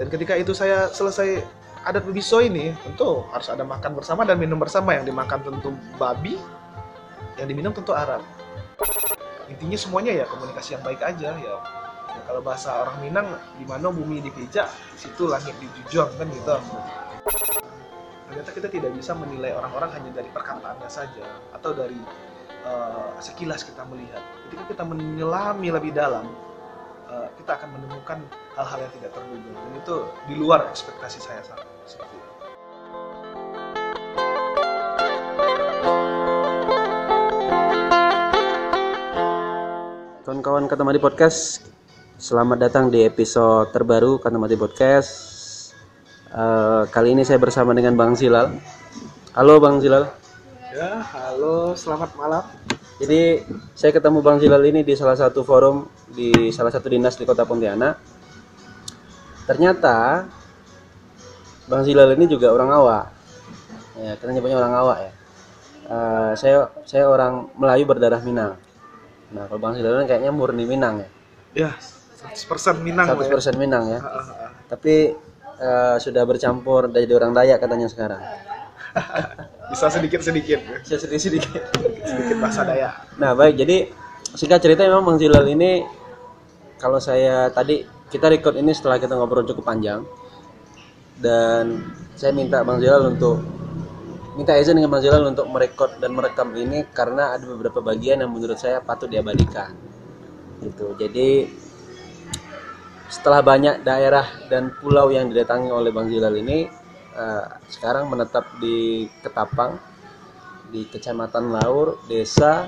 dan ketika itu saya selesai adat bebiso ini tentu harus ada makan bersama dan minum bersama. Yang dimakan tentu babi yang diminum tentu Arab. Intinya semuanya ya komunikasi yang baik aja ya. Ya, kalau bahasa orang Minang di mana bumi dipijak situ langit dijunjung kan gitu. Ternyata kita tidak bisa menilai orang-orang hanya dari perkataannya saja atau dari uh, sekilas kita melihat. Ketika kita menyelami lebih dalam uh, kita akan menemukan hal-hal yang tidak terduga dan itu di luar ekspektasi saya seperti itu kawan-kawan kata mati podcast Selamat datang di episode terbaru Kata Mati Podcast. Uh, kali ini saya bersama dengan Bang Silal. Halo Bang Silal. Ya, halo, selamat malam. Jadi saya ketemu Bang Silal ini di salah satu forum di salah satu dinas di Kota Pontianak. Ternyata Bang Silal ini juga orang Awa. Ya, kita nyebutnya orang Awa ya. Uh, saya saya orang Melayu berdarah Minang. Nah, kalau Bang Silal kayaknya murni Minang ya. Ya, 100% Minang 100% ya. Minang ya. Tapi uh, sudah bercampur dari orang Dayak katanya sekarang. Bisa sedikit-sedikit. Bisa sedikit-sedikit. sedikit bahasa Dayak. Nah, baik. Jadi singkat cerita memang Bang Zilal ini kalau saya tadi kita record ini setelah kita ngobrol cukup panjang dan saya minta Bang Zilal untuk minta izin dengan Bang Zilal untuk merekod dan merekam ini karena ada beberapa bagian yang menurut saya patut diabadikan gitu jadi setelah banyak daerah dan pulau yang didatangi oleh Bang Zilal ini uh, sekarang menetap di Ketapang di Kecamatan Laur, Desa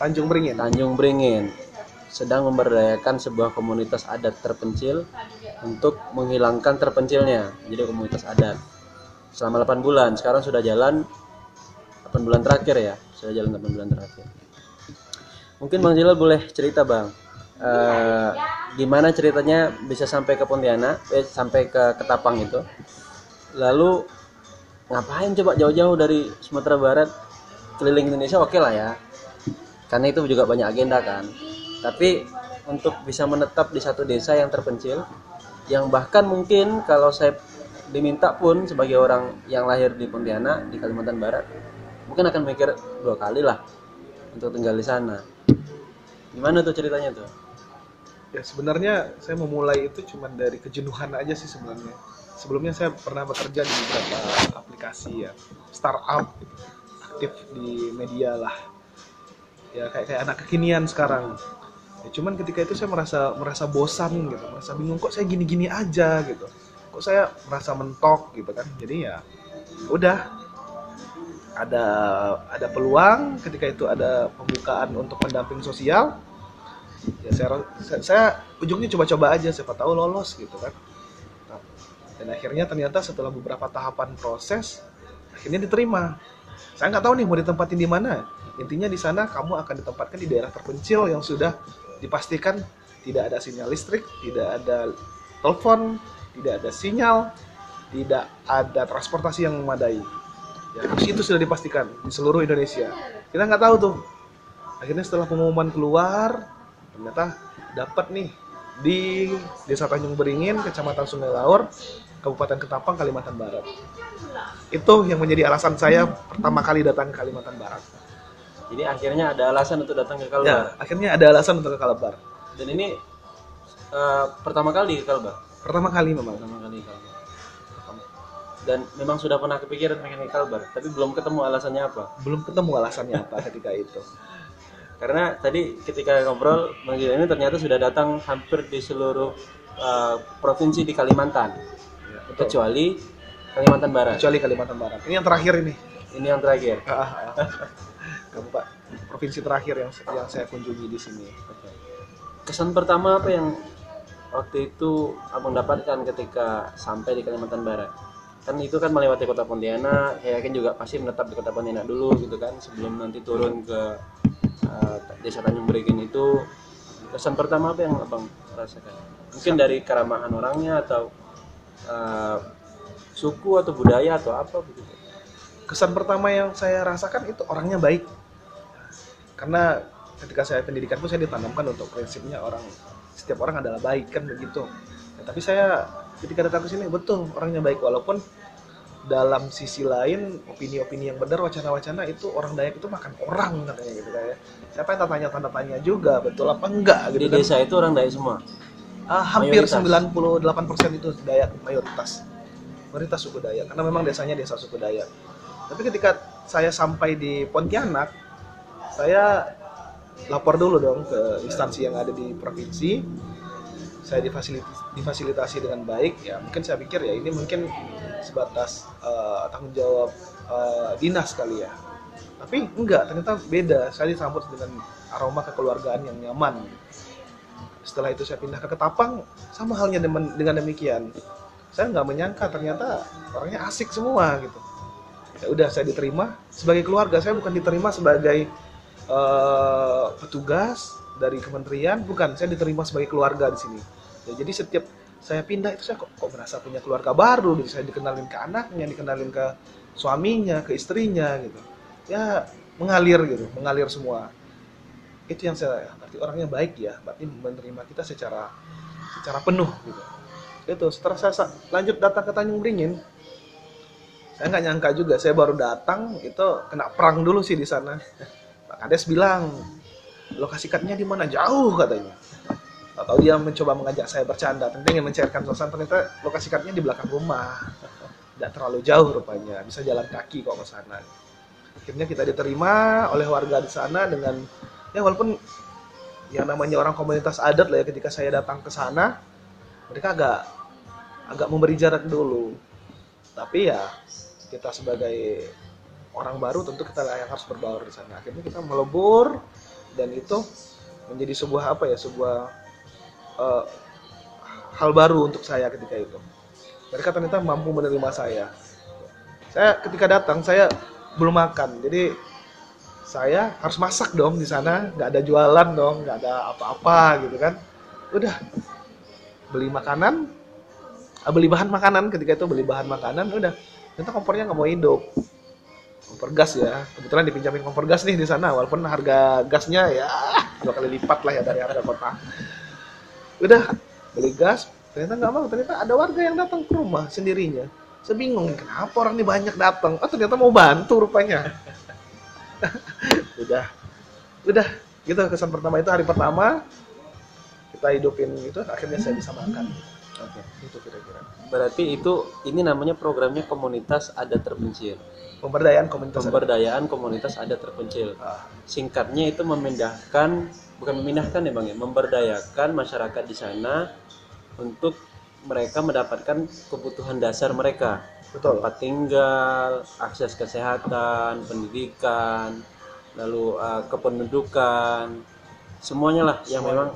Tanjung Beringin. Tanjung Beringin sedang memberdayakan sebuah komunitas adat terpencil untuk menghilangkan terpencilnya. Jadi komunitas adat. Selama 8 bulan, sekarang sudah jalan 8 bulan terakhir ya. Sudah jalan 8 bulan terakhir. Mungkin Bang Zilal boleh cerita, Bang uh, gimana ceritanya bisa sampai ke Pontianak eh, sampai ke Ketapang itu lalu ngapain coba jauh-jauh dari Sumatera Barat? Keliling Indonesia oke okay lah ya. Karena itu juga banyak agenda kan. Tapi untuk bisa menetap di satu desa yang terpencil yang bahkan mungkin kalau saya diminta pun sebagai orang yang lahir di Pontianak di Kalimantan Barat mungkin akan mikir dua kali lah untuk tinggal di sana. Gimana tuh ceritanya tuh? Ya sebenarnya saya memulai itu cuma dari kejenuhan aja sih sebenarnya sebelumnya saya pernah bekerja di beberapa aplikasi ya startup gitu. aktif di media lah. Ya kayak kayak anak kekinian sekarang. Ya cuman ketika itu saya merasa merasa bosan gitu merasa bingung kok saya gini-gini aja gitu. Kok saya merasa mentok gitu kan. Jadi ya udah. Ada ada peluang ketika itu ada pembukaan untuk pendamping sosial ya saya, saya, saya ujungnya coba-coba aja siapa tahu lolos gitu kan dan akhirnya ternyata setelah beberapa tahapan proses akhirnya diterima. Saya nggak tahu nih mau ditempatin di mana. Intinya di sana kamu akan ditempatkan di daerah terpencil yang sudah dipastikan tidak ada sinyal listrik tidak ada telepon tidak ada sinyal tidak ada transportasi yang memadai. Ya itu sudah dipastikan di seluruh Indonesia. Kita nggak tahu tuh. Akhirnya setelah pengumuman keluar ternyata dapat nih di Desa Tanjung Beringin, Kecamatan Sungai Laur, Kabupaten Ketapang, Kalimantan Barat. Itu yang menjadi alasan saya pertama kali datang ke Kalimantan Barat. Jadi akhirnya ada alasan untuk datang ke Kalbar. Ya, akhirnya ada alasan untuk ke Kalbar. Dan ini uh, pertama kali ke Kalbar. Pertama kali memang. Pertama kali Kalbar. Dan memang sudah pernah kepikiran pengen ke Kalbar, tapi belum ketemu alasannya apa. Belum ketemu alasannya apa ketika itu karena tadi ketika ngobrol Bang ini ternyata sudah datang hampir di seluruh uh, provinsi di Kalimantan ya, kecuali Kalimantan Barat. Kecuali Kalimantan Barat. Ini yang terakhir ini. Ini yang terakhir. Ah, ah, ah. Kabupaten provinsi terakhir yang yang saya kunjungi di sini. Kesan pertama apa yang waktu itu abang dapatkan ketika sampai di Kalimantan Barat? Kan itu kan melewati kota Pontianak saya yakin juga pasti menetap di kota Pontianak dulu gitu kan sebelum nanti turun ke uh, desa Tanjung Beringin itu. Kesan pertama apa yang abang rasakan? Mungkin dari keramahan orangnya atau uh, suku atau budaya atau apa begitu? Kesan pertama yang saya rasakan itu orangnya baik. Karena ketika saya pendidikan pun saya ditanamkan untuk prinsipnya orang setiap orang adalah baik kan begitu. Ya, tapi saya ketika datang ke sini betul orangnya baik. Walaupun dalam sisi lain opini-opini yang benar wacana-wacana itu orang Dayak itu makan orang katanya gitu kayak siapa yang tanya tanda tanya juga betul apa enggak di gitu kan? desa itu orang Dayak semua Ah, hampir Mayoritas. 98% itu Dayak mayoritas. Mayoritas suku Dayak karena memang desanya desa suku Dayak. Tapi ketika saya sampai di Pontianak saya lapor dulu dong ke instansi yang ada di provinsi. Saya difasilitasi, difasilitasi dengan baik. Ya mungkin saya pikir ya ini mungkin sebatas eh, tanggung jawab eh, dinas kali ya. Tapi enggak ternyata beda. Saya disambut dengan aroma kekeluargaan yang nyaman setelah itu saya pindah ke Ketapang sama halnya dengan, dengan demikian. Saya nggak menyangka ternyata orangnya asik semua gitu. Ya udah saya diterima. Sebagai keluarga saya bukan diterima sebagai eh, petugas dari kementerian. Bukan saya diterima sebagai keluarga di sini. Ya, jadi setiap saya pindah itu saya kok, kok merasa punya keluarga baru? Gitu saya dikenalin ke anaknya dikenalin ke suaminya ke istrinya gitu. Ya mengalir gitu. Mengalir semua itu yang saya berarti orangnya baik ya? Berarti menerima kita secara secara penuh gitu. Itu setelah saya sa- lanjut datang ke Tanjung Beringin saya nggak nyangka juga. Saya baru datang itu kena perang dulu sih di sana. Pak Kades bilang lokasi cutnya di mana? Jauh katanya. Atau dia mencoba mengajak saya bercanda. Tentu ingin mencairkan suasana. Ternyata lokasi cutnya di belakang rumah. Tidak terlalu jauh rupanya. Bisa jalan kaki kok ke sana. Akhirnya kita diterima oleh warga di sana dengan ya walaupun yang namanya orang komunitas adat lah ya ketika saya datang ke sana mereka agak agak memberi jarak dulu. Tapi ya kita sebagai orang baru tentu kita yang harus berbaur di sana. Akhirnya kita melebur dan itu menjadi sebuah apa ya sebuah eh, hal baru untuk saya ketika itu. Mereka ternyata mampu menerima saya. Saya ketika datang saya belum makan. Jadi saya harus masak dong di sana. Nggak ada jualan dong nggak ada apa-apa gitu kan. Udah beli makanan. Ah, beli bahan makanan. Ketika itu beli bahan makanan udah. Ternyata kompornya nggak mau hidup. Kompor gas ya. Kebetulan dipinjamin kompor gas nih di sana walaupun harga gasnya ya dua kali lipat lah ya dari harga kota. Udah beli gas. Ternyata nggak mau. Ternyata ada warga yang datang ke rumah sendirinya. Saya bingung kenapa orang ini banyak datang? Oh ternyata mau bantu rupanya udah. Udah gitu. Kesan pertama itu hari pertama. Kita hidupin itu akhirnya saya bisa makan. Oke. itu kira-kira. Berarti itu ini namanya programnya komunitas adat terpencil. Pemberdayaan komunitas pemberdayaan komunitas adat terpencil. Ah, singkatnya itu memindahkan bukan memindahkan ya bang ya. Memberdayakan masyarakat di sana untuk mereka mendapatkan kebutuhan dasar mereka betul. Tempat tinggal akses kesehatan pendidikan lalu eh, kependudukan. Semuanya lah yang memang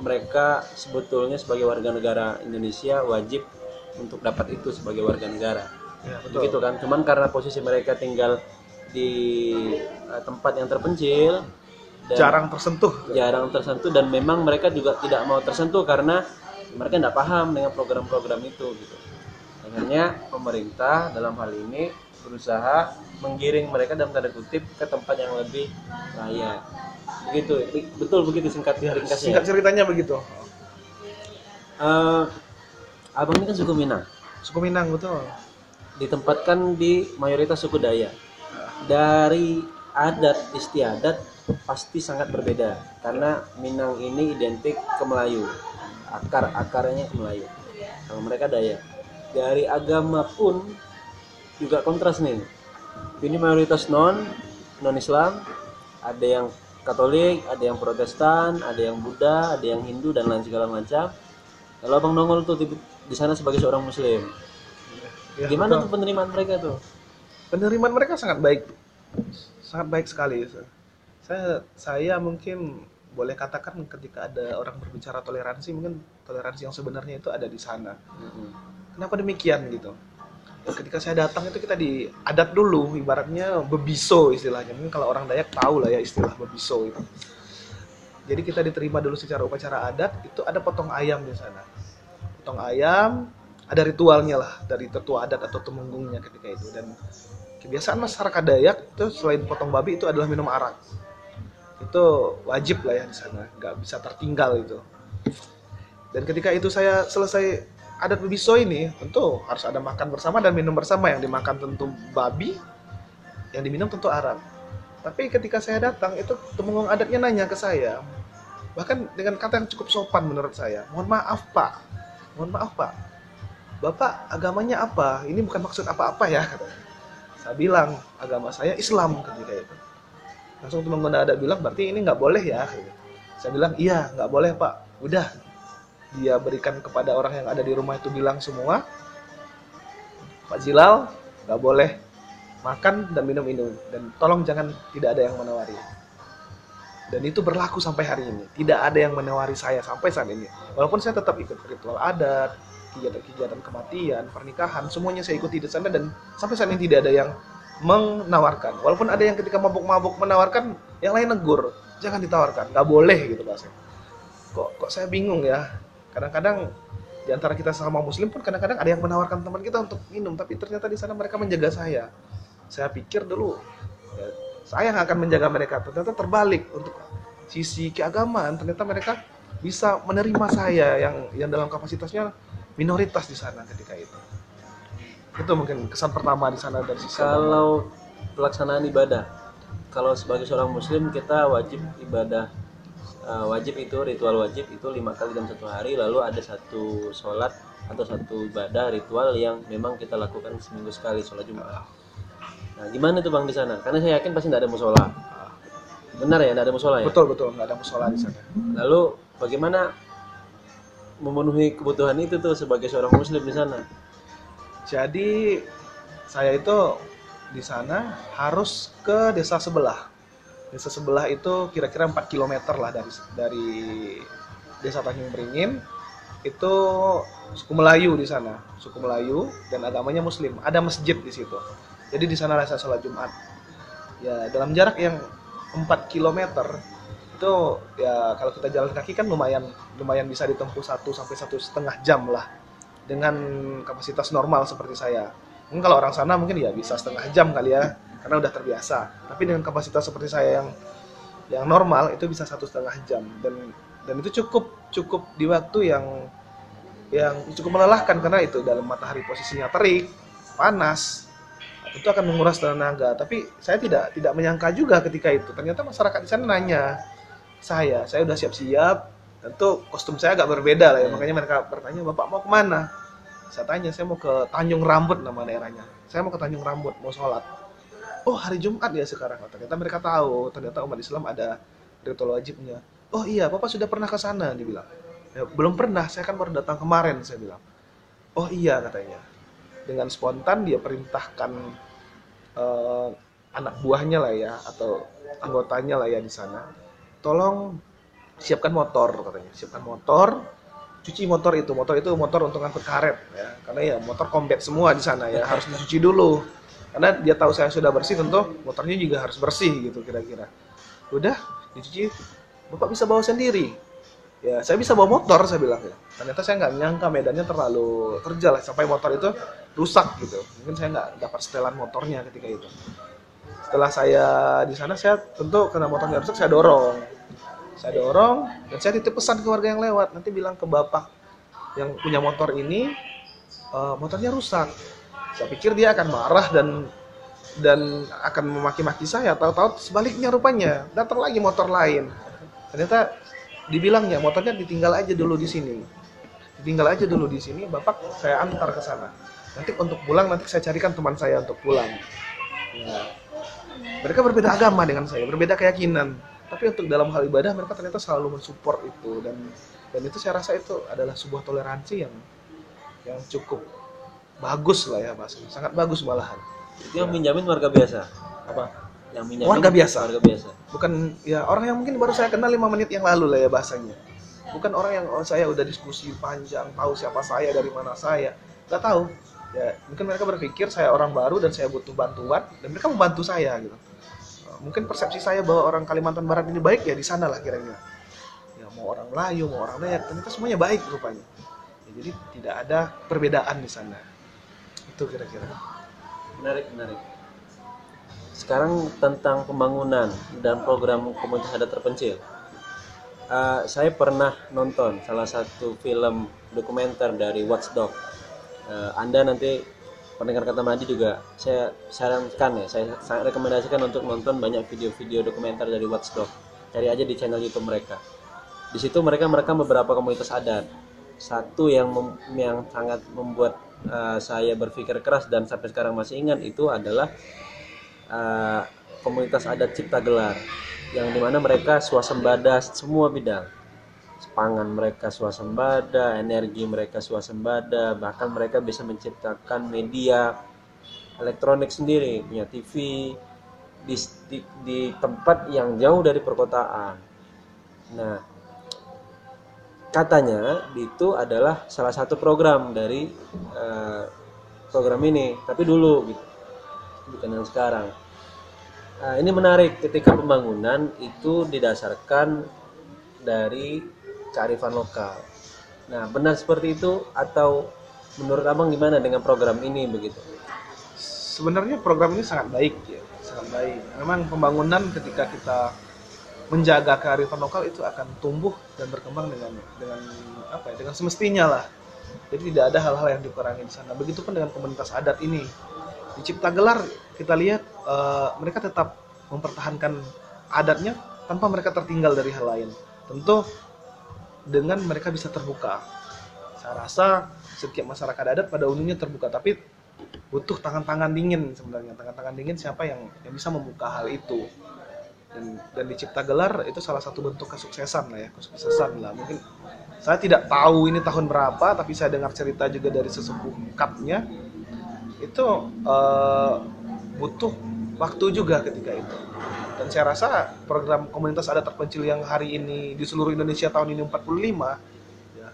mereka sebetulnya sebagai warga negara Indonesia wajib untuk dapat itu sebagai warga negara. Ya, betul. Begitu kan? Cuman karena posisi mereka tinggal di eh, tempat yang terpencil dan jarang tersentuh. jarang tersentuh dan memang mereka juga tidak mau tersentuh karena mereka tidak paham dengan program-program itu gitu akhirnya pemerintah dalam hal ini berusaha menggiring mereka dalam tanda kutip ke tempat yang lebih layak begitu betul begitu singkat ringkasnya singkat ceritanya begitu Eh, abang ini kan suku Minang suku Minang betul ditempatkan di mayoritas suku Dayak. Dari adat istiadat pasti sangat berbeda karena Minang ini identik ke Melayu. Akar akarnya ke Melayu. Kalau mereka Dayak. Dari agama pun juga kontras nih. Ini mayoritas non non Islam, ada yang Katolik, ada yang Protestan, ada yang Buddha, ada yang Hindu dan lain segala macam. Kalau Abang nongol tuh di, di sana sebagai seorang Muslim, Ya, Gimana betul. tuh penerimaan mereka tuh? penerimaan mereka sangat baik sangat baik sekali saya saya mungkin boleh katakan ketika ada orang berbicara toleransi mungkin toleransi yang sebenarnya itu ada di sana kenapa demikian gitu? Ketika saya datang itu kita di adat dulu ibaratnya bebiso istilahnya. Mungkin kalau orang Dayak tahu lah ya istilah bebiso itu jadi kita diterima dulu secara upacara adat itu ada potong ayam di sana. Potong ayam ada ritualnya lah dari tetua adat atau temenggungnya ketika itu. Dan kebiasaan masyarakat Dayak itu selain potong babi itu adalah minum arak. Itu wajib lah ya di sana nggak bisa tertinggal itu. Dan ketika itu saya selesai adat Bebiso ini tentu harus ada makan bersama dan minum bersama. Yang dimakan tentu babi yang diminum tentu arak tapi ketika saya datang itu temenggung adatnya nanya ke saya. Bahkan dengan kata yang cukup sopan menurut saya mohon maaf pak. Mohon maaf pak. Bapak agamanya apa? Ini bukan maksud apa-apa ya. Saya bilang agama saya Islam ketika itu. Langsung temenggung adat bilang berarti ini nggak boleh ya? Saya bilang iya nggak boleh pak. Udah dia berikan kepada orang yang ada di rumah itu bilang semua Pak Jilal nggak boleh makan dan minum minum dan tolong jangan tidak ada yang menawari. Dan itu berlaku sampai hari ini. Tidak ada yang menawari saya sampai saat ini. Walaupun saya tetap ikut ritual adat kegiatan-kegiatan kematian pernikahan semuanya saya ikuti di sana dan sampai saat ini tidak ada yang menawarkan. Walaupun ada yang ketika mabuk-mabuk menawarkan yang lain negur jangan ditawarkan. Nggak boleh gitu pak kok kok saya bingung ya kadang-kadang di antara kita sama muslim pun kadang-kadang ada yang menawarkan teman kita untuk minum tapi ternyata di sana mereka menjaga saya. Saya pikir dulu ya, saya yang akan menjaga mereka. Ternyata terbalik untuk sisi keagamaan ternyata mereka bisa menerima saya yang yang dalam kapasitasnya minoritas di sana ketika itu. Itu mungkin kesan pertama di sana dari sisi kalau pelaksanaan ibadah kalau sebagai seorang muslim kita wajib ibadah uh, wajib itu ritual wajib itu lima kali dalam satu hari lalu ada satu sholat atau satu ibadah ritual yang memang kita lakukan seminggu sekali sholat jumat. Nah gimana tuh bang di sana? Karena saya yakin pasti tidak ada musola. Benar ya tidak ada musola ya? Betul betul nggak ada musola di sana. Lalu bagaimana memenuhi kebutuhan itu tuh sebagai seorang muslim di sana? Jadi saya itu di sana harus ke desa sebelah desa sebelah itu kira-kira 4 km lah dari dari desa Tanjung Beringin. Itu suku Melayu di sana suku Melayu dan agamanya Muslim. Ada masjid di situ. Jadi di sana saya sholat Jumat. Ya dalam jarak yang 4 km itu ya kalau kita jalan kaki kan lumayan lumayan bisa ditempuh satu sampai satu setengah jam lah dengan kapasitas normal seperti saya. Mungkin kalau orang sana mungkin ya bisa setengah jam kali ya karena udah terbiasa. Tapi dengan kapasitas seperti saya yang yang normal itu bisa satu setengah jam. Dan dan itu cukup cukup di waktu yang yang cukup melelahkan. Karena itu dalam matahari posisinya terik panas itu akan menguras tenaga. Tapi saya tidak tidak menyangka juga ketika itu. Ternyata masyarakat di sana nanya saya. Saya udah siap-siap. Tentu kostum saya agak berbeda lah ya. Makanya mereka bertanya bapak mau ke mana? Saya tanya saya mau ke Tanjung Rambut nama daerahnya. Saya mau ke Tanjung Rambut mau sholat oh hari Jumat ya sekarang. Oh, ternyata mereka tahu. Ternyata umat Islam ada ritual wajibnya. Oh iya bapak sudah pernah ke sana dibilang ya, belum pernah. Saya kan baru datang kemarin saya bilang. Oh iya katanya. Dengan spontan dia perintahkan uh, anak buahnya lah ya atau anggotanya lah ya di sana. Tolong siapkan motor katanya. Siapkan motor cuci motor itu. Motor itu motor untuk angkut karet ya. Karena ya motor combat semua di sana ya. Harus dicuci dulu karena dia tahu saya sudah bersih tentu motornya juga harus bersih gitu kira-kira. Udah dicuci. Bapak bisa bawa sendiri. Ya saya bisa bawa motor saya bilang ya. Ternyata saya nggak nyangka medannya terlalu terjal sampai motor itu rusak gitu. Mungkin saya nggak dapat setelan motornya ketika itu. Setelah saya di sana saya tentu karena motornya rusak saya dorong. Saya dorong dan saya titip pesan ke warga yang lewat. Nanti bilang ke bapak yang punya motor ini uh, motornya rusak saya pikir dia akan marah dan dan akan memaki-maki saya. Tahu-tahu sebaliknya rupanya. Datang lagi motor lain. Ternyata dibilangnya motornya ditinggal aja dulu di sini. Ditinggal aja dulu di sini bapak saya antar ke sana. Nanti untuk pulang nanti saya carikan teman saya untuk pulang. Ya. mereka berbeda agama dengan saya berbeda keyakinan. Tapi untuk dalam hal ibadah mereka ternyata selalu mensupport itu. Dan dan itu saya rasa itu adalah sebuah toleransi yang yang cukup bagus lah ya mas sangat bagus malahan. Itu yang minjamin warga biasa? Apa? Yang minjamin warga biasa. warga biasa. Bukan ya orang yang mungkin baru saya kenal lima menit yang lalu lah ya bahasanya. Bukan orang yang oh, saya udah diskusi panjang tahu siapa saya dari mana saya. Nggak tahu. Ya mungkin mereka berpikir saya orang baru dan saya butuh bantuan dan mereka membantu saya gitu. Mungkin persepsi saya bahwa orang Kalimantan Barat ini baik ya di sana lah kira-kira. Ya mau orang Melayu mau orang Dayak ternyata semuanya baik rupanya. Ya, jadi tidak ada perbedaan di sana itu kira-kira menarik menarik sekarang tentang pembangunan dan program komunitas adat terpencil Uh, saya pernah nonton salah satu film dokumenter dari Watchdog. Uh, Anda nanti pendengar kata Madi juga saya sarankan ya, saya sangat rekomendasikan untuk nonton banyak video-video dokumenter dari Watchdog. Cari aja di channel YouTube mereka. Di situ mereka merekam beberapa komunitas adat. Satu yang yang sangat membuat uh, saya berpikir keras dan sampai sekarang masih ingat itu adalah uh, komunitas adat Cipta Gelar yang di mana mereka swasembada semua bidang. Pangan mereka swasembada energi mereka swasembada bahkan mereka bisa menciptakan media elektronik sendiri punya TV di, di, di tempat yang jauh dari perkotaan. Nah katanya itu adalah salah satu program dari uh, program ini tapi dulu gitu bukan yang sekarang Nah, ini menarik ketika pembangunan itu didasarkan dari kearifan lokal. Nah, benar seperti itu atau menurut Abang gimana dengan program ini begitu? Sebenarnya program ini sangat baik ya, sangat baik. Memang pembangunan ketika kita menjaga kearifan lokal itu akan tumbuh dan berkembang dengan dengan apa ya, dengan semestinya lah. Jadi tidak ada hal-hal yang dikurangi di sana. Begitupun dengan komunitas adat ini di Cipta Gelar kita lihat uh, mereka tetap mempertahankan adatnya tanpa mereka tertinggal dari hal lain. Tentu dengan mereka bisa terbuka. Saya rasa setiap masyarakat adat pada umumnya terbuka, tapi butuh tangan-tangan dingin sebenarnya. Tangan-tangan dingin siapa yang yang bisa membuka hal itu. Dan, dan di Cipta Gelar itu salah satu bentuk kesuksesan lah ya, kesuksesan lah. Mungkin saya tidak tahu ini tahun berapa, tapi saya dengar cerita juga dari sesepuh kapnya. Itu uh, butuh waktu juga ketika itu. Dan saya rasa program komunitas adat terpencil yang hari ini di seluruh Indonesia tahun ini 45 ya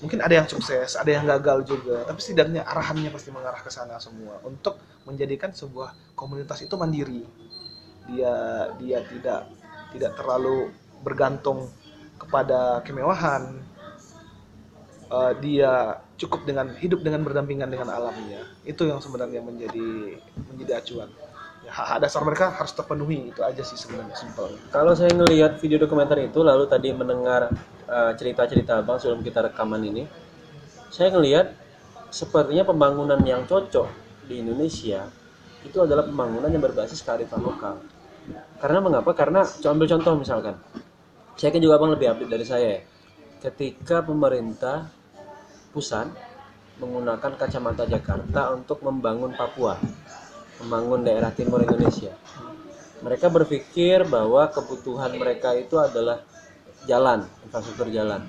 mungkin ada yang sukses ada yang gagal juga. Tapi setidaknya arahannya pasti mengarah ke sana semua. Untuk menjadikan sebuah komunitas itu mandiri dia dia tidak tidak terlalu bergantung kepada kemewahan. Uh, dia cukup dengan hidup dengan berdampingan dengan alamnya. Itu yang sebenarnya menjadi menjadi acuan. Ya, hak, dasar mereka harus terpenuhi. Itu aja sih sebenarnya simpel. Kalau saya ngelihat video dokumenter itu lalu tadi mendengar uh, cerita-cerita bang sebelum kita rekaman ini saya ngelihat sepertinya pembangunan yang cocok di Indonesia itu adalah pembangunan yang berbasis kearifan lokal karena mengapa karena ambil contoh misalkan saya kan juga bang lebih update dari saya ya. ketika pemerintah pusat menggunakan kacamata Jakarta untuk membangun Papua, membangun daerah timur Indonesia. Mereka berpikir bahwa kebutuhan mereka itu adalah jalan, infrastruktur jalan.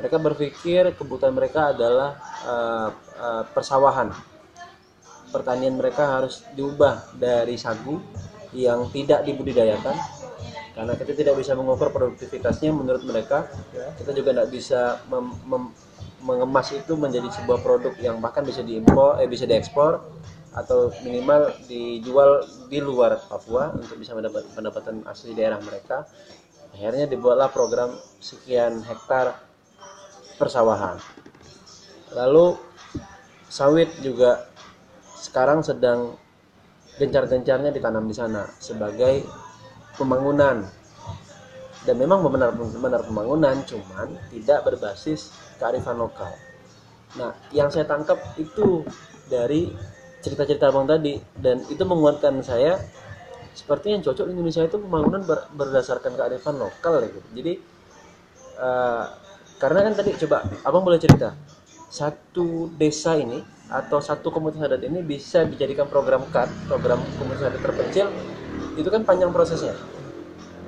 Mereka berpikir kebutuhan mereka adalah uh, uh, persawahan. Pertanian mereka harus diubah dari sagu yang tidak dibudidayakan. Karena kita tidak bisa mengukur produktivitasnya menurut mereka kita juga tidak bisa mem, mem, mengemas itu menjadi sebuah produk yang bahkan bisa diimpor eh bisa diekspor atau minimal dijual di luar Papua untuk bisa mendapat pendapatan asli daerah mereka. Akhirnya dibuatlah program sekian hektar persawahan. Lalu sawit juga sekarang sedang gencar-gencarnya ditanam di sana sebagai pembangunan dan memang benar-benar pembangunan cuman tidak berbasis kearifan lokal. Nah, yang saya tangkap itu dari cerita-cerita abang tadi dan itu menguatkan saya seperti yang cocok di Indonesia itu pembangunan ber, berdasarkan kearifan lokal gitu. Jadi uh, karena kan tadi coba abang boleh cerita satu desa ini atau satu komunitas adat ini bisa dijadikan program KAD, program komunitas adat terpencil itu kan panjang prosesnya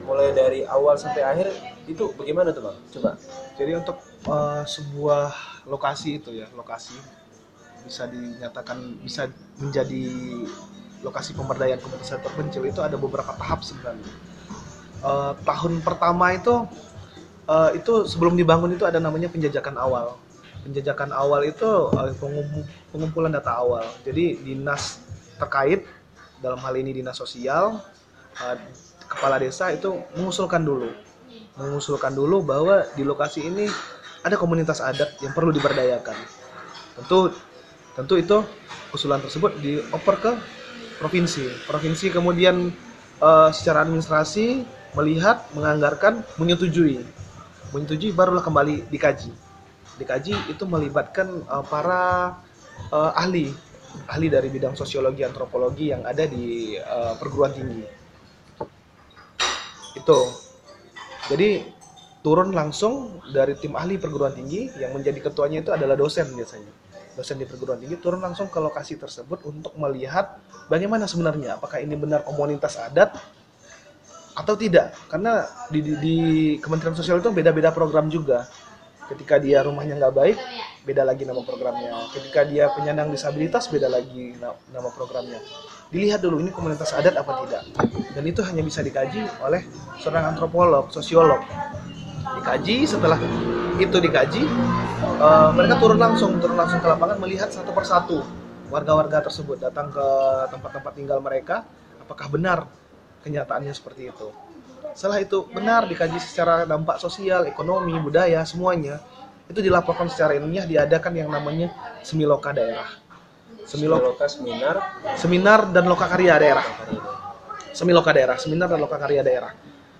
mulai dari awal sampai akhir itu bagaimana tuh bang? Coba. Jadi untuk uh, sebuah lokasi itu ya lokasi bisa dinyatakan bisa menjadi lokasi pemberdayaan komunitas terpencil itu ada beberapa tahap sebenarnya. Uh, tahun pertama itu uh, itu sebelum dibangun itu ada namanya penjajakan awal. Penjajakan awal itu uh, pengumpulan data awal. Jadi dinas terkait dalam hal ini dinas sosial, uh, kepala desa itu mengusulkan dulu mengusulkan dulu bahwa di lokasi ini ada komunitas adat yang perlu diberdayakan. Tentu tentu itu usulan tersebut dioper ke provinsi. Provinsi kemudian uh, secara administrasi melihat menganggarkan menyetujui menyetujui barulah kembali dikaji dikaji itu melibatkan uh, para uh, ahli ahli dari bidang sosiologi antropologi yang ada di uh, perguruan tinggi. Itu. Jadi turun langsung dari tim ahli perguruan tinggi yang menjadi ketuanya itu adalah dosen biasanya. Dosen di perguruan tinggi turun langsung ke lokasi tersebut untuk melihat bagaimana sebenarnya apakah ini benar komunitas adat atau tidak. Karena di, di, di Kementerian Sosial itu beda-beda program juga ketika dia rumahnya nggak baik beda lagi nama programnya. Ketika dia penyandang disabilitas beda lagi nama programnya. Dilihat dulu ini komunitas adat apa tidak. Dan itu hanya bisa dikaji oleh seorang antropolog sosiolog. Dikaji setelah itu dikaji uh, mereka turun langsung turun langsung ke lapangan melihat satu persatu warga-warga tersebut datang ke tempat-tempat tinggal mereka apakah benar kenyataannya seperti itu. Setelah itu benar dikaji secara dampak sosial, ekonomi, budaya, semuanya itu dilaporkan secara ilmiah diadakan yang namanya semiloka daerah. Semiloka seminar seminar dan loka karya daerah. Semiloka daerah, seminar dan loka karya daerah.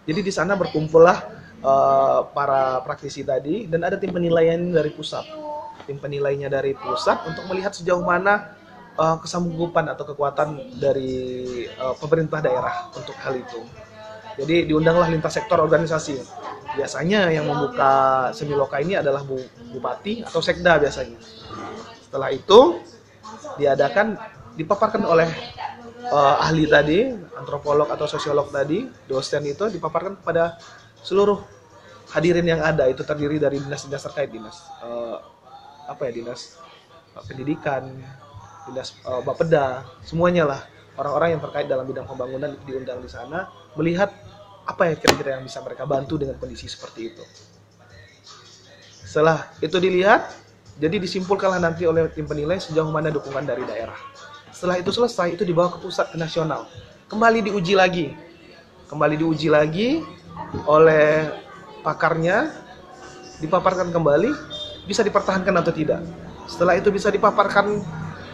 Jadi di sana berkumpullah uh, para praktisi tadi dan ada tim penilaian dari pusat. Tim penilainya dari pusat untuk melihat sejauh mana uh, kesanggupan atau kekuatan dari uh, pemerintah daerah untuk hal itu. Jadi diundanglah lintas sektor organisasi. Biasanya yang membuka semiloka ini adalah bu, bupati atau sekda biasanya. Setelah itu diadakan dipaparkan oleh uh, ahli tadi, antropolog atau sosiolog tadi, dosen itu dipaparkan kepada seluruh hadirin yang ada. Itu terdiri dari dinas-dinas terkait dinas uh, apa ya dinas pendidikan, dinas uh, Bapeda, semuanya lah orang-orang yang terkait dalam bidang pembangunan diundang di sana melihat apa ya kira-kira yang bisa mereka bantu dengan kondisi seperti itu. Setelah itu dilihat, jadi disimpulkanlah nanti oleh tim penilai sejauh mana dukungan dari daerah. Setelah itu selesai, itu dibawa ke pusat ke nasional. Kembali diuji lagi. Kembali diuji lagi oleh pakarnya, dipaparkan kembali, bisa dipertahankan atau tidak. Setelah itu bisa dipaparkan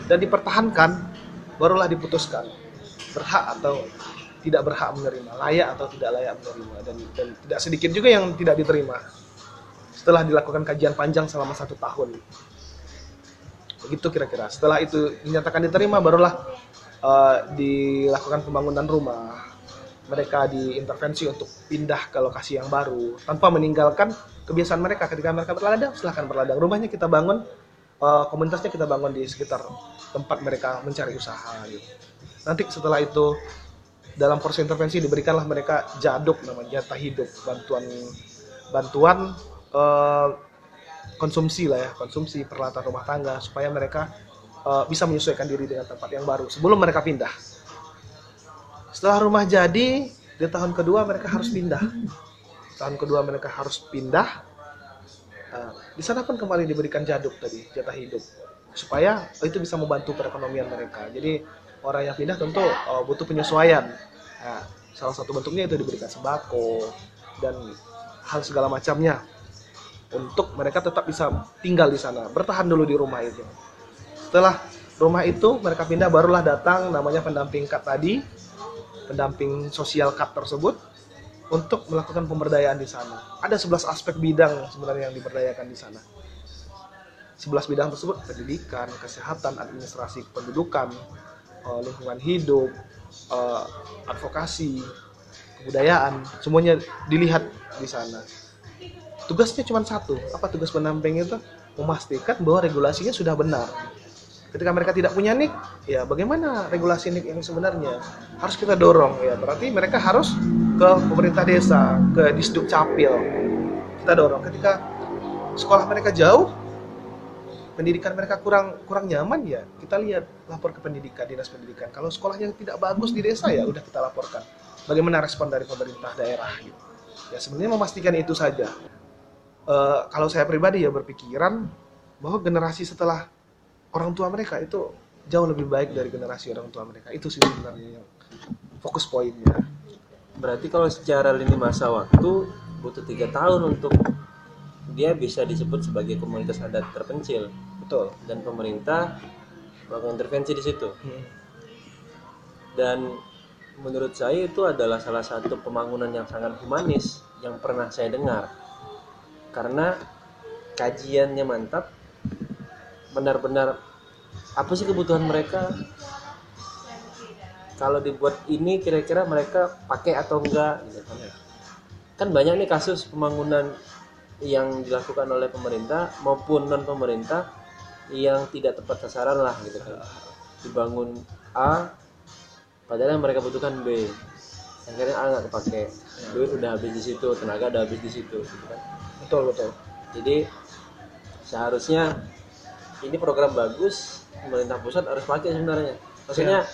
dan dipertahankan barulah diputuskan berhak atau tidak berhak menerima layak atau tidak layak menerima dan, dan tidak sedikit juga yang tidak diterima setelah dilakukan kajian panjang selama satu tahun. Begitu kira-kira. Setelah itu dinyatakan diterima barulah uh, dilakukan pembangunan rumah. Mereka diintervensi untuk pindah ke lokasi yang baru. Tanpa meninggalkan kebiasaan mereka ketika mereka berladang silahkan berladang rumahnya kita bangun uh, komunitasnya kita bangun di sekitar tempat mereka mencari usaha gitu. Nanti setelah itu dalam proses intervensi diberikanlah mereka jaduk namanya jatah hidup bantuan bantuan uh, konsumsi lah ya konsumsi peralatan rumah tangga supaya mereka uh, bisa menyesuaikan diri dengan tempat yang baru sebelum mereka pindah. Setelah rumah jadi di tahun kedua mereka harus pindah. Tahun kedua mereka harus pindah. Uh, di sana pun kembali diberikan jaduk tadi jatah hidup. Supaya itu bisa membantu perekonomian mereka. Jadi orang yang pindah tentu uh, butuh penyesuaian. Nah, salah satu bentuknya itu diberikan sembako dan hal segala macamnya untuk mereka tetap bisa tinggal di sana, bertahan dulu di rumah itu. Setelah rumah itu mereka pindah barulah datang namanya pendamping kat tadi, pendamping sosial kat tersebut untuk melakukan pemberdayaan di sana. Ada 11 aspek bidang sebenarnya yang diberdayakan di sana 11 bidang tersebut pendidikan, kesehatan, administrasi kependudukan, uh, lingkungan hidup, uh, advokasi, kebudayaan, semuanya dilihat di sana. Tugasnya cuma satu, apa tugas pendamping itu? Memastikan bahwa regulasinya sudah benar. Ketika mereka tidak punya nik, ya bagaimana regulasi nik yang sebenarnya harus kita dorong ya. Berarti mereka harus ke pemerintah desa, ke disduk capil. Kita dorong. Ketika sekolah mereka jauh, pendidikan mereka kurang kurang nyaman ya kita lihat lapor ke pendidikan dinas pendidikan. Kalau sekolahnya tidak bagus di desa ya udah kita laporkan. Bagaimana respon dari pemerintah daerah gitu. Ya sebenarnya memastikan itu saja. Uh, kalau saya pribadi ya berpikiran bahwa generasi setelah orang tua mereka itu jauh lebih baik dari generasi orang tua mereka. Itu sih sebenarnya yang fokus poinnya. Berarti kalau secara lini masa waktu butuh tiga tahun untuk dia bisa disebut sebagai komunitas adat terpencil betul dan pemerintah melakukan intervensi di situ hmm. dan menurut saya itu adalah salah satu pembangunan yang sangat humanis yang pernah saya dengar karena kajiannya mantap benar-benar apa sih kebutuhan mereka kalau dibuat ini kira-kira mereka pakai atau enggak gitu kan. kan banyak nih kasus pembangunan yang dilakukan oleh pemerintah maupun non pemerintah yang tidak tepat sasaran lah gitu kan. Dibangun A padahal yang mereka butuhkan B. Akhirnya A nggak kepake. Duit udah habis di situ tenaga udah habis di situ gitu kan. Betul betul. Jadi seharusnya ini program bagus pemerintah pusat harus pakai sebenarnya. Maksudnya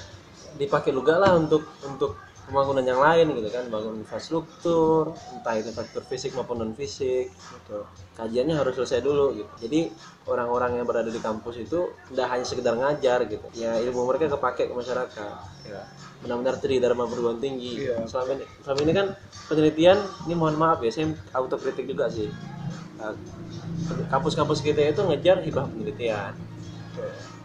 dipakai juga lah untuk untuk pembangunan yang lain gitu kan bangun infrastruktur entah itu infrastruktur fisik maupun non fisik betul kajiannya harus selesai dulu gitu. Jadi orang-orang yang berada di kampus itu tidak hanya sekedar ngajar gitu. Ya ilmu mereka kepake ke masyarakat. Ya benar-benar tridharma perguruan tinggi. Iya. selama ini selama ini kan penelitian ini mohon maaf ya saya autokritik juga sih. Nah, kampus-kampus kita itu ngejar hibah penelitian.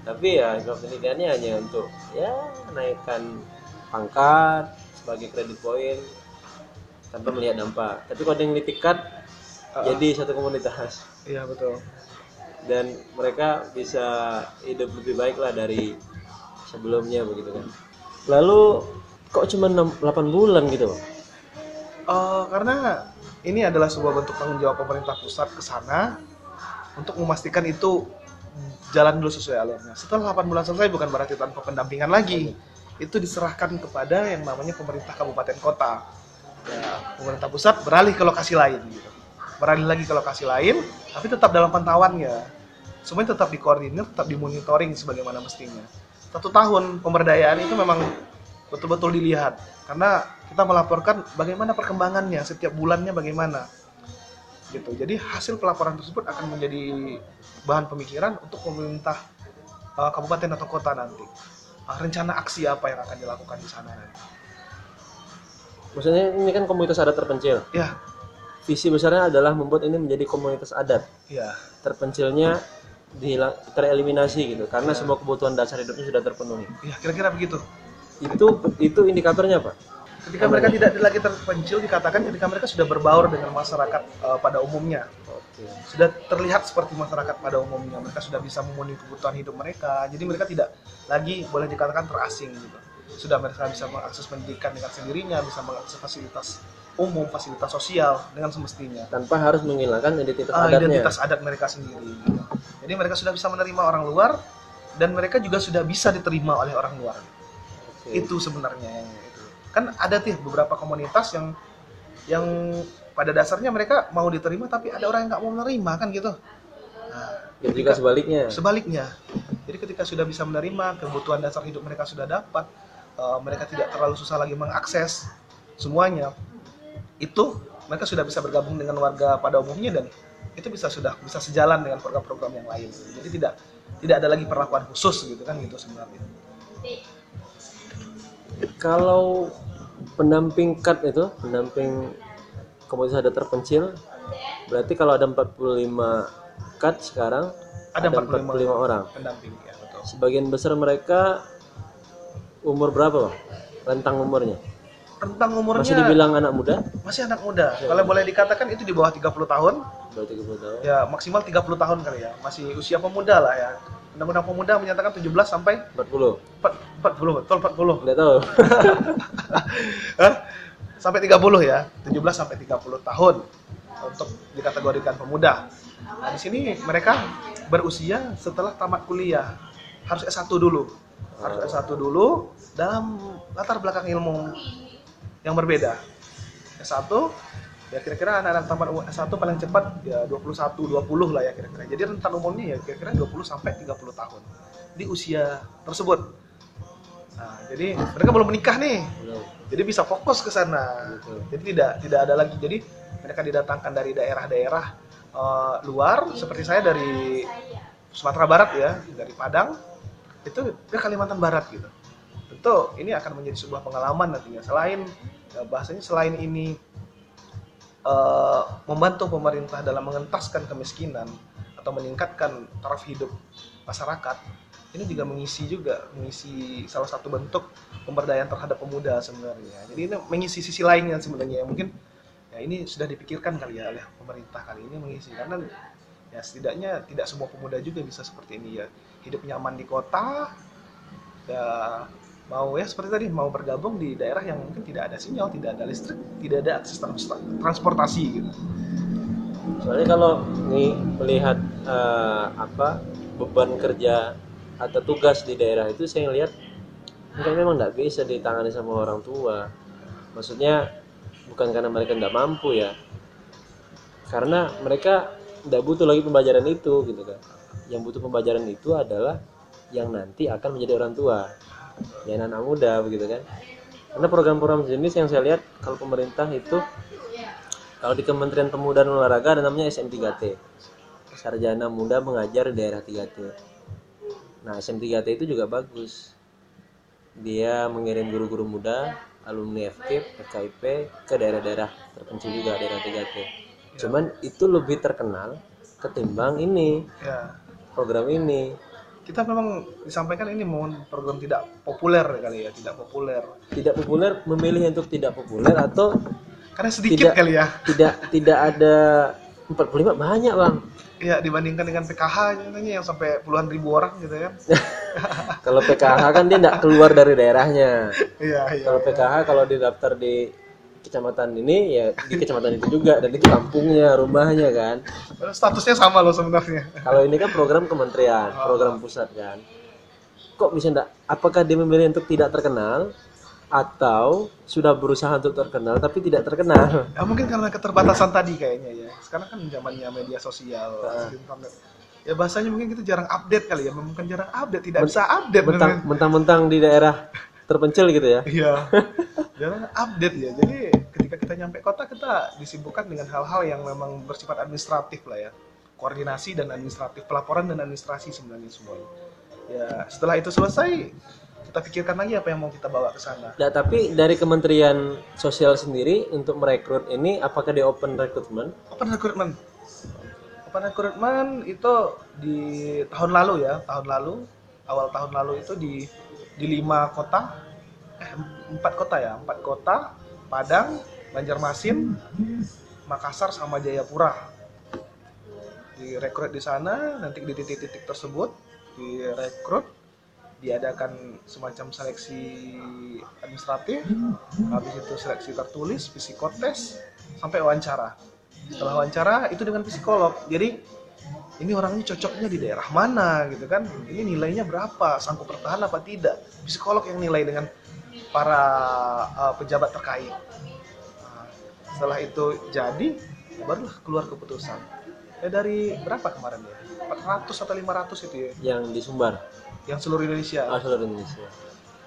Tapi ya hibah penelitiannya hanya untuk ya naikkan pangkat sebagai kredit poin tanpa melihat dampak tapi kalau ada yang ditikat Ah. jadi satu komunitas iya betul dan mereka bisa hidup lebih baik lah dari sebelumnya begitu kan lalu kok cuma 8 bulan gitu Bang? Eh, karena ini adalah sebuah bentuk tanggung jawab pemerintah pusat ke sana untuk memastikan itu jalan dulu sesuai alurnya. Setelah 8 bulan selesai bukan berarti tanpa pendampingan lagi. Itu diserahkan kepada yang namanya pemerintah kabupaten kota. Ya, pemerintah pusat beralih ke lokasi lain gitu. Beralih lagi ke lokasi lain, tapi tetap dalam pantauannya. Semuanya tetap dikoordinir, tetap dimonitoring sebagaimana mestinya. Satu tahun pemberdayaan itu memang betul-betul dilihat karena kita melaporkan bagaimana perkembangannya setiap bulannya bagaimana gitu jadi hasil pelaporan tersebut akan menjadi bahan pemikiran untuk pemerintah uh, kabupaten atau kota nanti rencana aksi apa yang akan dilakukan di sana? Maksudnya ini kan komunitas adat terpencil. Ya. Visi besarnya adalah membuat ini menjadi komunitas adat. Ya. Terpencilnya dihilang tereliminasi gitu karena semua kebutuhan dasar hidupnya sudah terpenuhi. Ya kira-kira begitu. Itu itu indikatornya apa? Ketika mereka tidak lagi terpencil dikatakan ketika mereka sudah berbaur dengan masyarakat uh, pada umumnya oke sudah terlihat seperti masyarakat pada umumnya. Mereka sudah bisa memenuhi kebutuhan hidup mereka. Jadi mereka tidak lagi boleh dikatakan terasing gitu. Sudah mereka bisa mengakses pendidikan dengan sendirinya bisa mengakses fasilitas umum fasilitas sosial dengan semestinya. Tanpa harus menghilangkan identitas adatnya. identitas adat mereka sendiri gitu. jadi mereka sudah bisa menerima orang luar dan mereka juga sudah bisa diterima oleh orang luar. Oke. itu sebenarnya. Yang itu kan ada tuh beberapa komunitas yang yang pada dasarnya mereka mau diterima tapi ada orang yang nggak mau menerima kan gitu. Nah, dan juga sebaliknya. Sebaliknya. Jadi ketika sudah bisa menerima kebutuhan dasar hidup mereka sudah dapat eh, mereka tidak terlalu susah lagi mengakses semuanya itu mereka sudah bisa bergabung dengan warga pada umumnya dan itu bisa sudah bisa sejalan dengan program-program yang lain. Jadi tidak tidak ada lagi perlakuan khusus gitu kan gitu sebenarnya. Kalau pendamping cut itu pendamping komunitas adat terpencil berarti kalau ada 45 cut sekarang Ada ada, 45 45, orang. pendamping ya betul. Sebagian besar mereka umur berapa bang? Rentang umurnya? Tentang umurnya masih dibilang anak muda? Masih anak muda. Kalau boleh dikatakan itu di bawah 30 tahun. Berarti 30 tahun. Ya maksimal 30 tahun kali ya. Masih usia pemuda lah ya. Undang-undang pemuda menyatakan 17 sampai 40 empat- 40 betul 40 nggak tahu. Hah? Sampai 30 ya. 17 sampai 30 tahun untuk dikategorikan pemuda. Nah di sini mereka berusia setelah tamat kuliah. Harus S1 dulu. Harus S1 dulu dalam latar belakang ilmu yang berbeda. S1 ya kira-kira anak-anak tamat S1 paling cepat ya 21 20 lah ya kira-kira. Jadi rentan umumnya ya kira-kira 20 sampai 30 tahun di usia tersebut nah jadi mereka belum menikah nih. Belum. jadi bisa fokus ke sana. Jadi tidak tidak ada lagi. Jadi mereka didatangkan dari daerah-daerah eh, luar seperti saya dari Sumatera Barat ya dari Padang. Itu ke Kalimantan Barat gitu. Tentu ini akan menjadi sebuah pengalaman nantinya selain ya, bahasanya selain ini eh, membantu pemerintah dalam mengentaskan kemiskinan atau meningkatkan taraf hidup masyarakat ini juga mengisi juga mengisi salah satu bentuk pemberdayaan terhadap pemuda sebenarnya. Jadi ini mengisi sisi lainnya sebenarnya. Mungkin ya ini sudah dipikirkan kali ya oleh pemerintah kali ini mengisi. Karena ya setidaknya tidak semua pemuda juga bisa seperti ini ya. Hidup nyaman di kota ya mau ya seperti tadi mau bergabung di daerah yang mungkin tidak ada sinyal tidak ada listrik tidak ada akses trans- transportasi gitu. Soalnya kalau nih melihat eh, apa beban kerja atau tugas di daerah itu saya lihat mungkin memang nggak bisa ditangani sama orang tua. Maksudnya bukan karena mereka nggak mampu ya. Karena mereka nggak butuh lagi pembelajaran itu gitu kan. Yang butuh pembelajaran itu adalah yang nanti akan menjadi orang tua. Ya anak muda begitu kan. Karena program-program jenis yang saya lihat kalau pemerintah itu kalau di Kementerian Pemuda dan Olahraga ada namanya SM3T Sarjana Muda Mengajar di Daerah 3T nah SM3T itu juga bagus. Dia mengirim guru-guru muda alumni FKIP, FKIP ke daerah-daerah terpencil juga daerah 3T cuman itu lebih terkenal ketimbang ini ya. program ini. Kita memang disampaikan ini mohon program tidak populer kali ya tidak populer. Tidak populer memilih untuk tidak populer atau karena sedikit Tidak. kali ya. tidak tidak ada 45 banyak bang. Ya dibandingkan dengan PKH yang sampai puluhan ribu orang gitu kan. Kalau PKH kan dia tidak keluar dari daerahnya. Iya iya kalau PKH kalau didaftar di kecamatan ini ya di kecamatan itu juga dan itu kampungnya rumahnya kan. Statusnya sama loh sebenarnya. Kalau ini kan program kementerian program pusat kan. Kok bisa enggak apakah dia memilih untuk tidak terkenal atau sudah berusaha untuk terkenal tapi tidak terkenal. Ya mungkin karena keterbatasan tadi kayaknya ya. Sekarang kan zamannya media sosial internet ya bahasanya mungkin kita jarang update kali ya. Mungkin jarang update tidak bisa update mentang mentang-mentang di daerah terpencil gitu ya. Iya, jarang update ya. Jadi ketika kita nyampe kota kita disibukkan dengan hal-hal yang memang bersifat administratif lah ya, koordinasi dan administratif, pelaporan dan administrasi sebenarnya semuanya. Ya setelah itu selesai kita pikirkan lagi apa yang mau kita bawa ke sana. Nah, tapi dari Kementerian Sosial sendiri untuk merekrut ini apakah di open recruitment? Open recruitment. Open recruitment itu di tahun lalu ya, tahun lalu, awal tahun lalu itu di di lima kota, eh empat kota ya, empat kota, Padang, Banjarmasin, Makassar sama Jayapura. Direkrut di sana, nanti di titik-titik tersebut direkrut, diadakan semacam seleksi administratif, habis itu seleksi tertulis, psikotes, sampai wawancara. Setelah wawancara itu dengan psikolog. Jadi ini orangnya cocoknya di daerah mana gitu kan? Ini nilainya berapa? Sanggup bertahan apa tidak? Psikolog yang nilai dengan para uh, pejabat terkait. Nah, setelah itu jadi, barulah keluar keputusan. Ya dari berapa kemarin ya? 400 atau 500 itu ya, yang di Sumbar yang seluruh Indonesia. oh, seluruh Indonesia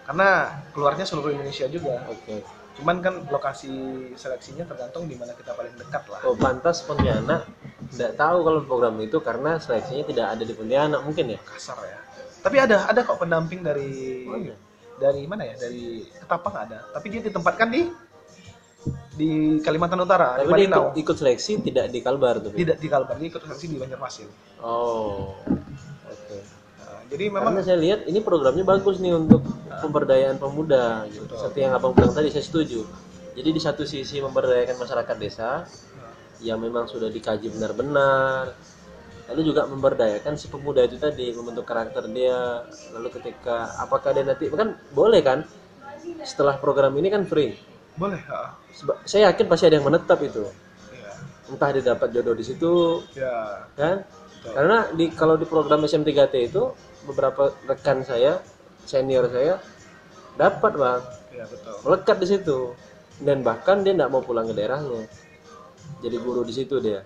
Karena keluarnya seluruh Indonesia juga. oke Cuman kan lokasi seleksinya tergantung di mana kita paling dekat lah. oh pantas Pontianak tidak tahu kalau program itu karena seleksinya tidak ada di Pontianak mungkin ya Kasar ya. Tapi ada ada kok pendamping dari Oh, iya. dari mana ya? Dari Ketapang ada. Tapi dia ditempatkan di di Kalimantan Utara, tapi di dia ikut, ikut seleksi tidak di Kalbar tuh Tidak di Kalbar, dia ikut seleksi di Banjarmasin. oh jadi memang Karena saya lihat ini programnya bagus nih untuk pemberdayaan pemuda. Gitu. Seperti yang abang bilang tadi, saya setuju. Jadi di satu sisi memberdayakan masyarakat desa yang memang sudah dikaji benar-benar, lalu juga memberdayakan si pemuda itu tadi membentuk karakter dia. Lalu ketika apakah dia nanti kan boleh kan? Setelah program ini kan free. boleh, Saya yakin pasti ada yang menetap itu. ya. Entah dia dapat jodoh di situ, Ya, kan? betul. Karena di kalau di program SM3T itu beberapa rekan saya, senior saya dapat bang, Ya, betul. melekat di situ dan bahkan dia tidak mau pulang ke daerahnya, jadi guru di situ dia.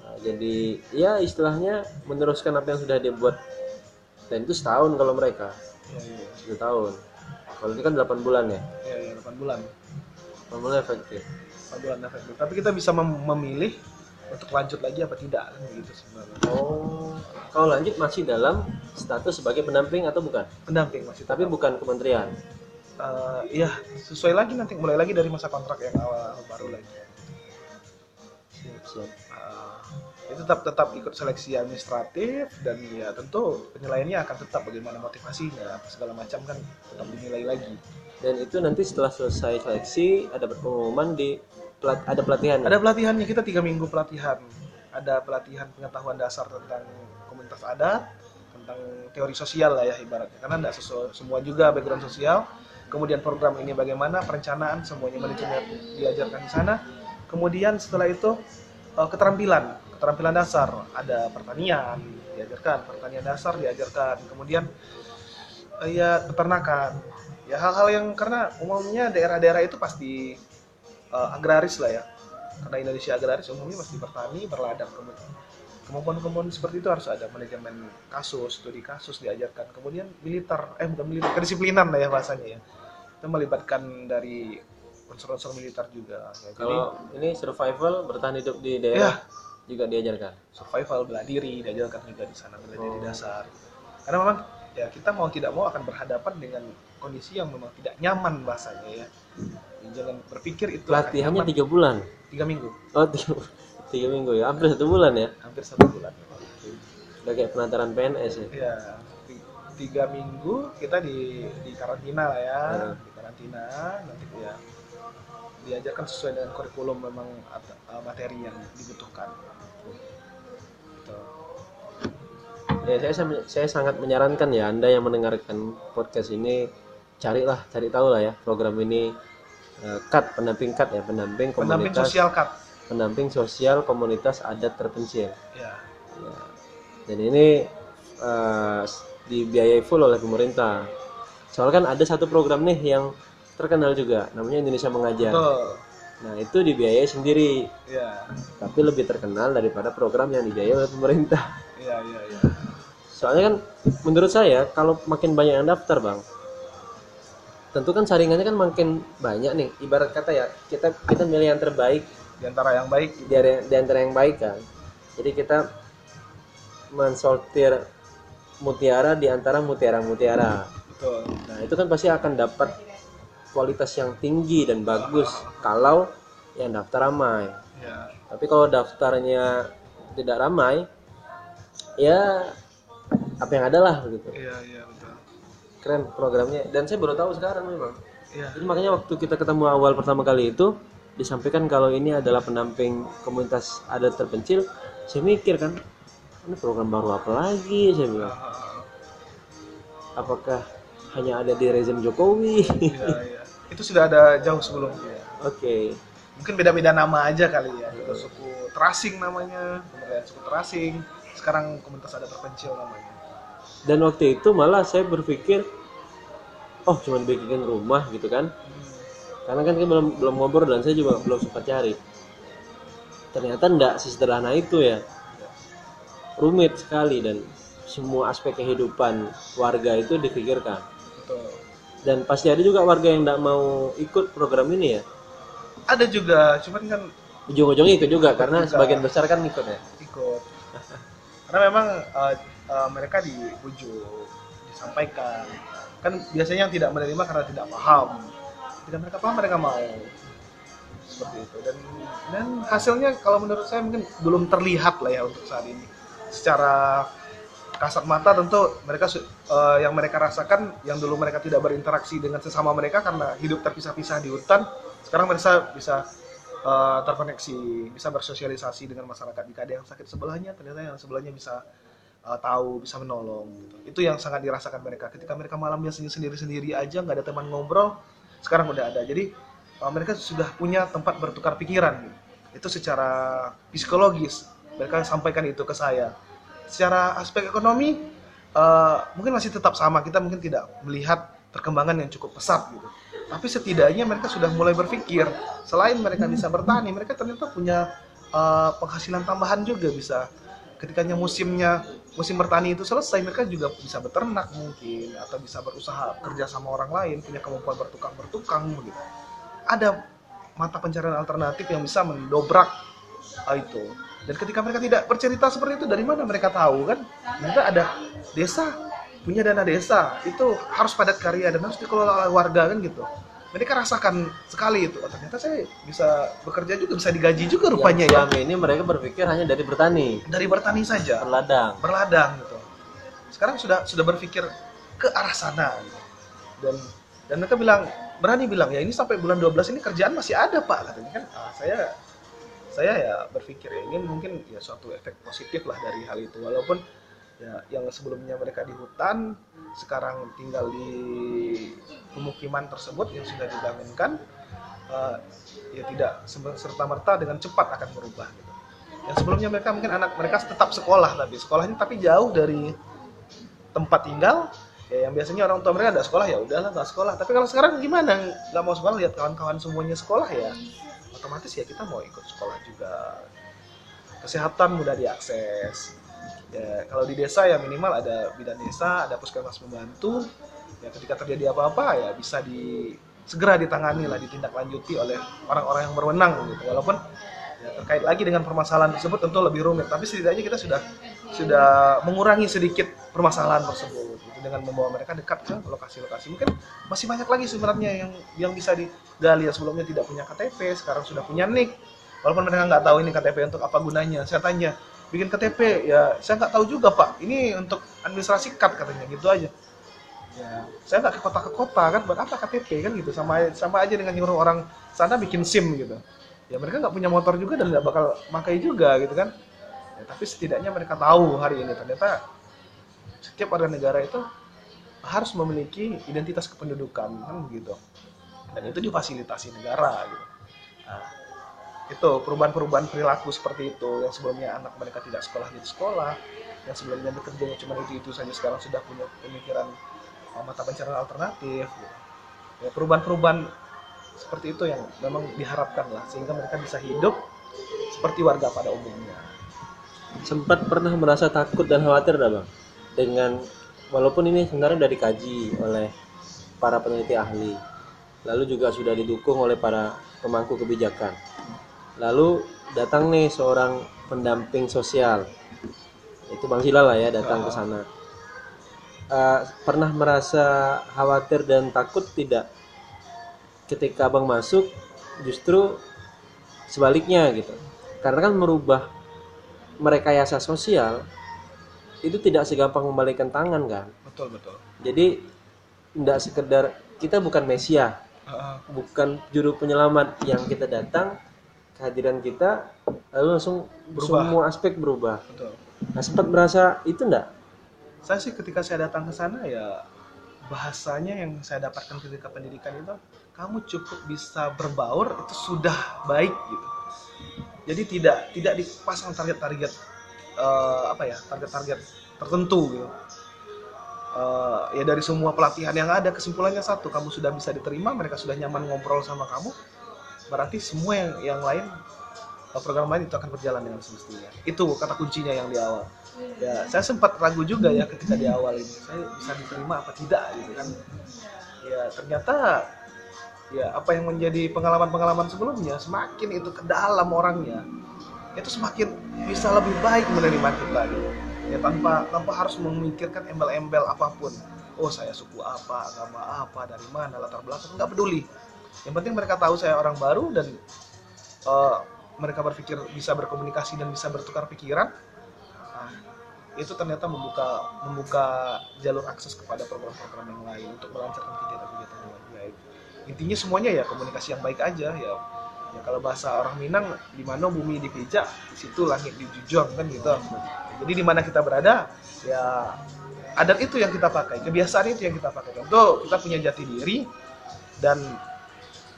Nah, jadi ya istilahnya meneruskan apa yang sudah dia buat dan itu setahun kalau mereka Ya, ya, satu tahun. Kalau itu kan 8 bulan ya, ya, ya, 8 bulan. 8 bulan efektif. 8 bulan efektif. Tapi kita bisa mem- memilih untuk lanjut lagi apa tidak kan begitu sebenarnya. Oh, kalau lanjut masih dalam status sebagai pendamping atau bukan? Pendamping masih Tapi bukan kementerian. Eh, iya sesuai lagi nanti mulai lagi dari masa kontrak yang awal baru lagi Siap, siap. Eh, itu tetap tetap ikut seleksi administratif dan ya tentu penilaiannya akan tetap bagaimana motivasinya segala macam kan tetap dinilai lagi dan itu nanti setelah selesai seleksi ada pengumuman di pelat, ada pelatihan. Ada pelatihannya kita tiga minggu pelatihan. Ada pelatihan pengetahuan dasar tentang komunitas adat tentang teori sosial lah ya ibaratnya. Karena tidak semua juga background sosial. Kemudian program ini bagaimana perencanaan semuanya manajemen diajarkan di sana. Kemudian setelah itu eh, keterampilan keterampilan dasar. Ada pertanian diajarkan. Pertanian dasar diajarkan. Kemudian eh, ya peternakan. Ya hal-hal yang karena umumnya daerah-daerah itu pasti uh, agraris lah ya. Karena Indonesia agraris umumnya pasti bertani berladang. Kemudian kemampuan-kemampuan seperti itu harus ada. Manajemen kasus studi kasus diajarkan. Kemudian militer eh bukan militer kedisiplinan lah ya bahasanya ya. Itu melibatkan dari unsur-unsur militer juga. Ya, kalau ini survival bertahan hidup di daerah juga diajarkan? Survival bela diri diajarkan juga di sana bela diri dasar. Karena memang ya kita mau tidak mau akan berhadapan dengan kondisi yang memang tidak nyaman bahasanya ya jangan berpikir itu pelatihannya tiga bulan? Tiga minggu. Oh tiga, tiga minggu ya? Hampir satu bulan ya? Hampir satu bulan. Udah kayak penantaran PNS ya? Ya tiga minggu kita di di karantina lah ya. Hmm. di karantina nanti ya diajarkan sesuai dengan kurikulum memang uh, materi yang dibutuhkan. Gitu. ya saya saya sangat menyarankan ya anda yang mendengarkan podcast ini carilah cari tahu lah ya program ini. eh, cut pendamping cut ya pendamping pendamping komunitas. sosial cut. Pendamping sosial komunitas adat terpencil. Ya. Ya. dan ini eh, dibiayai full oleh pemerintah. Soalnya kan ada satu program nih yang terkenal juga namanya Indonesia Mengajar. Betul. Nah itu dibiayai sendiri. Ya. Tapi lebih terkenal daripada program yang dibiayai oleh pemerintah. Ya ya ya. Soalnya kan menurut saya kalau makin banyak yang daftar bang tentu kan saringannya kan makin banyak nih. Ibarat kata ya kita kita milih yang terbaik. Di antara yang baik. Di, di antara yang baik kan. Jadi kita mensortir mutiara di antara mutiara-mutiara. Betul. Nah itu kan pasti akan dapat kualitas yang tinggi dan bagus kalau yang daftar ramai. Ya tapi kalau daftarnya tidak ramai ya apa yang ada lah begitu iya iya. betul keren programnya. Dan saya baru tahu sekarang memang. Iya. Jadi makanya waktu kita ketemu awal pertama kali itu disampaikan kalau ini adalah pendamping komunitas adat terpencil saya mikir kan ini program baru apa lagi? Saya bilang apakah hanya ada di rezim Jokowi? Iya iya. Itu sudah ada jauh sebelumnya. Oke. Mungkin beda-beda nama aja kali ya. Suku terasing namanya kemudian suku terasing sekarang komunitas ada terpencil namanya dan waktu itu malah saya berpikir oh cuma bikin rumah gitu kan. Karena kan belum belum ngobrol dan saya juga belum sempat cari. Ternyata enggak sesederhana itu ya. Rumit sekali dan semua aspek kehidupan warga itu dipikirkan betul. Dan pasti ada juga warga yang enggak mau ikut program ini ya. Ada juga cuman kan ujung-ujungnya ikut juga karena juga. sebagian besar kan ikut ya. Ikut. Karena memang eh, eh, mereka dibujuk disampaikan. Kan biasanya yang tidak menerima karena tidak paham. Tidak mereka paham mereka mau. Seperti itu. Dan dan hasilnya kalau menurut saya mungkin belum terlihat lah ya untuk saat ini. Secara kasat mata tentu mereka eh, yang mereka rasakan yang dulu mereka tidak berinteraksi dengan sesama mereka karena hidup terpisah-pisah di hutan sekarang mereka bisa eh, terkoneksi bisa bersosialisasi dengan masyarakat. Jika ada yang sakit sebelahnya ternyata yang sebelahnya bisa eh, tahu bisa menolong gitu. itu yang sangat dirasakan mereka. Ketika mereka malam biasanya sendiri-sendiri aja nggak ada teman ngobrol sekarang udah ada. Jadi eh, mereka sudah punya tempat bertukar pikiran gitu. itu secara psikologis mereka sampaikan itu ke saya. Secara aspek ekonomi eh, mungkin masih tetap sama. Kita mungkin tidak melihat perkembangan yang cukup pesat gitu. Tapi setidaknya mereka sudah mulai berpikir selain mereka bisa bertani mereka ternyata punya eh, penghasilan tambahan juga bisa. Ketikanya musimnya musim bertani itu selesai mereka juga bisa beternak mungkin atau bisa berusaha kerja sama orang lain punya kemampuan bertukang bertukang begitu ada mata pencarian alternatif yang bisa mendobrak eh, itu. Dan ketika mereka tidak bercerita seperti itu dari mana mereka tahu kan? Ternyata ada desa punya dana desa itu harus padat karya dan harus dikelola oleh warga kan gitu mereka rasakan sekali itu. Oh, ternyata saya bisa bekerja juga bisa digaji juga rupanya Yang ya. selama ini mereka berpikir hanya dari bertani. Dari bertani saja. Berladang. Berladang gitu. Sekarang sudah sudah berpikir ke arah sana. Gitu. dan dan mereka bilang berani bilang ya ini sampai bulan 12 ini kerjaan masih ada pak katanya kan. Ah, saya saya ya berpikir ya ini mungkin ya suatu efek positif lah dari hal itu. Walaupun ya yang sebelumnya mereka di hutan sekarang tinggal di pemukiman tersebut yang sudah dibangunkan eh, ya tidak serta merta dengan cepat akan berubah gitu. yang sebelumnya mereka mungkin anak mereka tetap sekolah tapi sekolahnya tapi jauh dari tempat tinggal ya yang biasanya orang tua mereka ada sekolah ya udahlah nggak sekolah. Tapi kalau sekarang gimana? Nggak mau sekolah lihat kawan-kawan semuanya sekolah ya. Otomatis ya kita mau ikut sekolah juga. Kesehatan mudah diakses ya kalau di desa ya minimal ada bidan desa ada puskesmas membantu. Ya ketika terjadi apa-apa ya bisa di segera ditangani lah ditindaklanjuti oleh orang-orang yang berwenang gitu. Walaupun ya, terkait lagi dengan permasalahan tersebut tentu lebih rumit. Tapi setidaknya kita sudah sudah mengurangi sedikit permasalahan tersebut gitu, dengan membawa mereka dekat ke lokasi-lokasi. Mungkin masih banyak lagi sebenarnya yang yang bisa digali. Yang sebelumnya tidak punya KTP sekarang sudah punya NIK walaupun mereka nggak tahu ini KTP untuk apa gunanya. Saya tanya bikin KTP ya saya nggak tahu juga pak. Ini untuk administrasi kad katanya. Gitu aja. Ya. Saya nggak ke kota ke kota kan. Buat apa KTP kan gitu. Sama sama aja dengan nyuruh orang sana bikin SIM gitu. Ya mereka nggak punya motor juga dan nggak bakal pakai juga gitu kan. Ya, tapi setidaknya mereka tahu hari ini ternyata setiap warga negara itu harus memiliki identitas kependudukan kan begitu dan itu difasilitasi negara gitu. Nah, itu perubahan-perubahan perilaku seperti itu. Yang sebelumnya anak mereka tidak sekolah di sekolah. Yang sebelumnya bekerjanya cuma itu itu saja sekarang sudah punya pemikiran uh, mata pencarian alternatif gitu. ya perubahan-perubahan seperti itu yang memang diharapkan lah sehingga mereka bisa hidup seperti warga pada umumnya. Sempat pernah merasa takut dan khawatir dah bang? Dengan walaupun ini sebenarnya sudah dikaji oleh para peneliti ahli lalu juga sudah didukung oleh para pemangku kebijakan lalu datang nih seorang pendamping sosial. Itu bang Sila lah ya datang ke sana. Eh, pernah merasa khawatir dan takut tidak ketika abang masuk? Justru sebaliknya gitu. Karena kan merubah merekayasa sosial itu tidak segampang membalikan tangan kan? Betul betul. Jadi tidak sekedar kita bukan mesia Uh, bukan juru penyelamat yang kita datang kehadiran kita lalu langsung Berubah. semua aspek berubah. Betul. Nah sempat merasa itu enggak saya sih ketika saya datang ke sana ya bahasanya yang saya dapatkan ketika pendidikan itu kamu cukup bisa berbaur itu sudah baik gitu. Jadi tidak tidak dipasang target-target eh, apa ya target-target tertentu gitu. Eh, ya dari semua pelatihan yang ada kesimpulannya satu kamu sudah bisa diterima mereka sudah nyaman ngobrol sama kamu berarti semua yang yang lain eh, program lain itu akan berjalan dengan semestinya. Itu kata kuncinya yang di awal. Ya saya sempat ragu juga ya ketika di awal ini. Saya bisa diterima apa tidak gitu kan. Ya ternyata ya apa yang menjadi pengalaman-pengalaman sebelumnya semakin itu ke dalam orangnya itu semakin bisa lebih baik menerima kita gitu. Ya tanpa tanpa harus memikirkan embel-embel apa pun. Oh saya suku apa agama apa dari mana latar belakang nggak peduli yang penting mereka tahu saya orang baru dan eh, mereka berpikir bisa berkomunikasi dan bisa bertukar pikiran Nah, itu ternyata membuka membuka jalur akses kepada program-program yang lain untuk melancarkan kegiatan-kegiatan yang lebih baik. Intinya semuanya ya komunikasi yang baik aja ya. Ya kalau bahasa orang Minang di mana bumi dipijak, di situ langit dijunjung kan gitu. Jadi di mana kita berada ya adat itu yang kita pakai, kebiasaan itu yang kita pakai. Tentu kita punya jati diri dan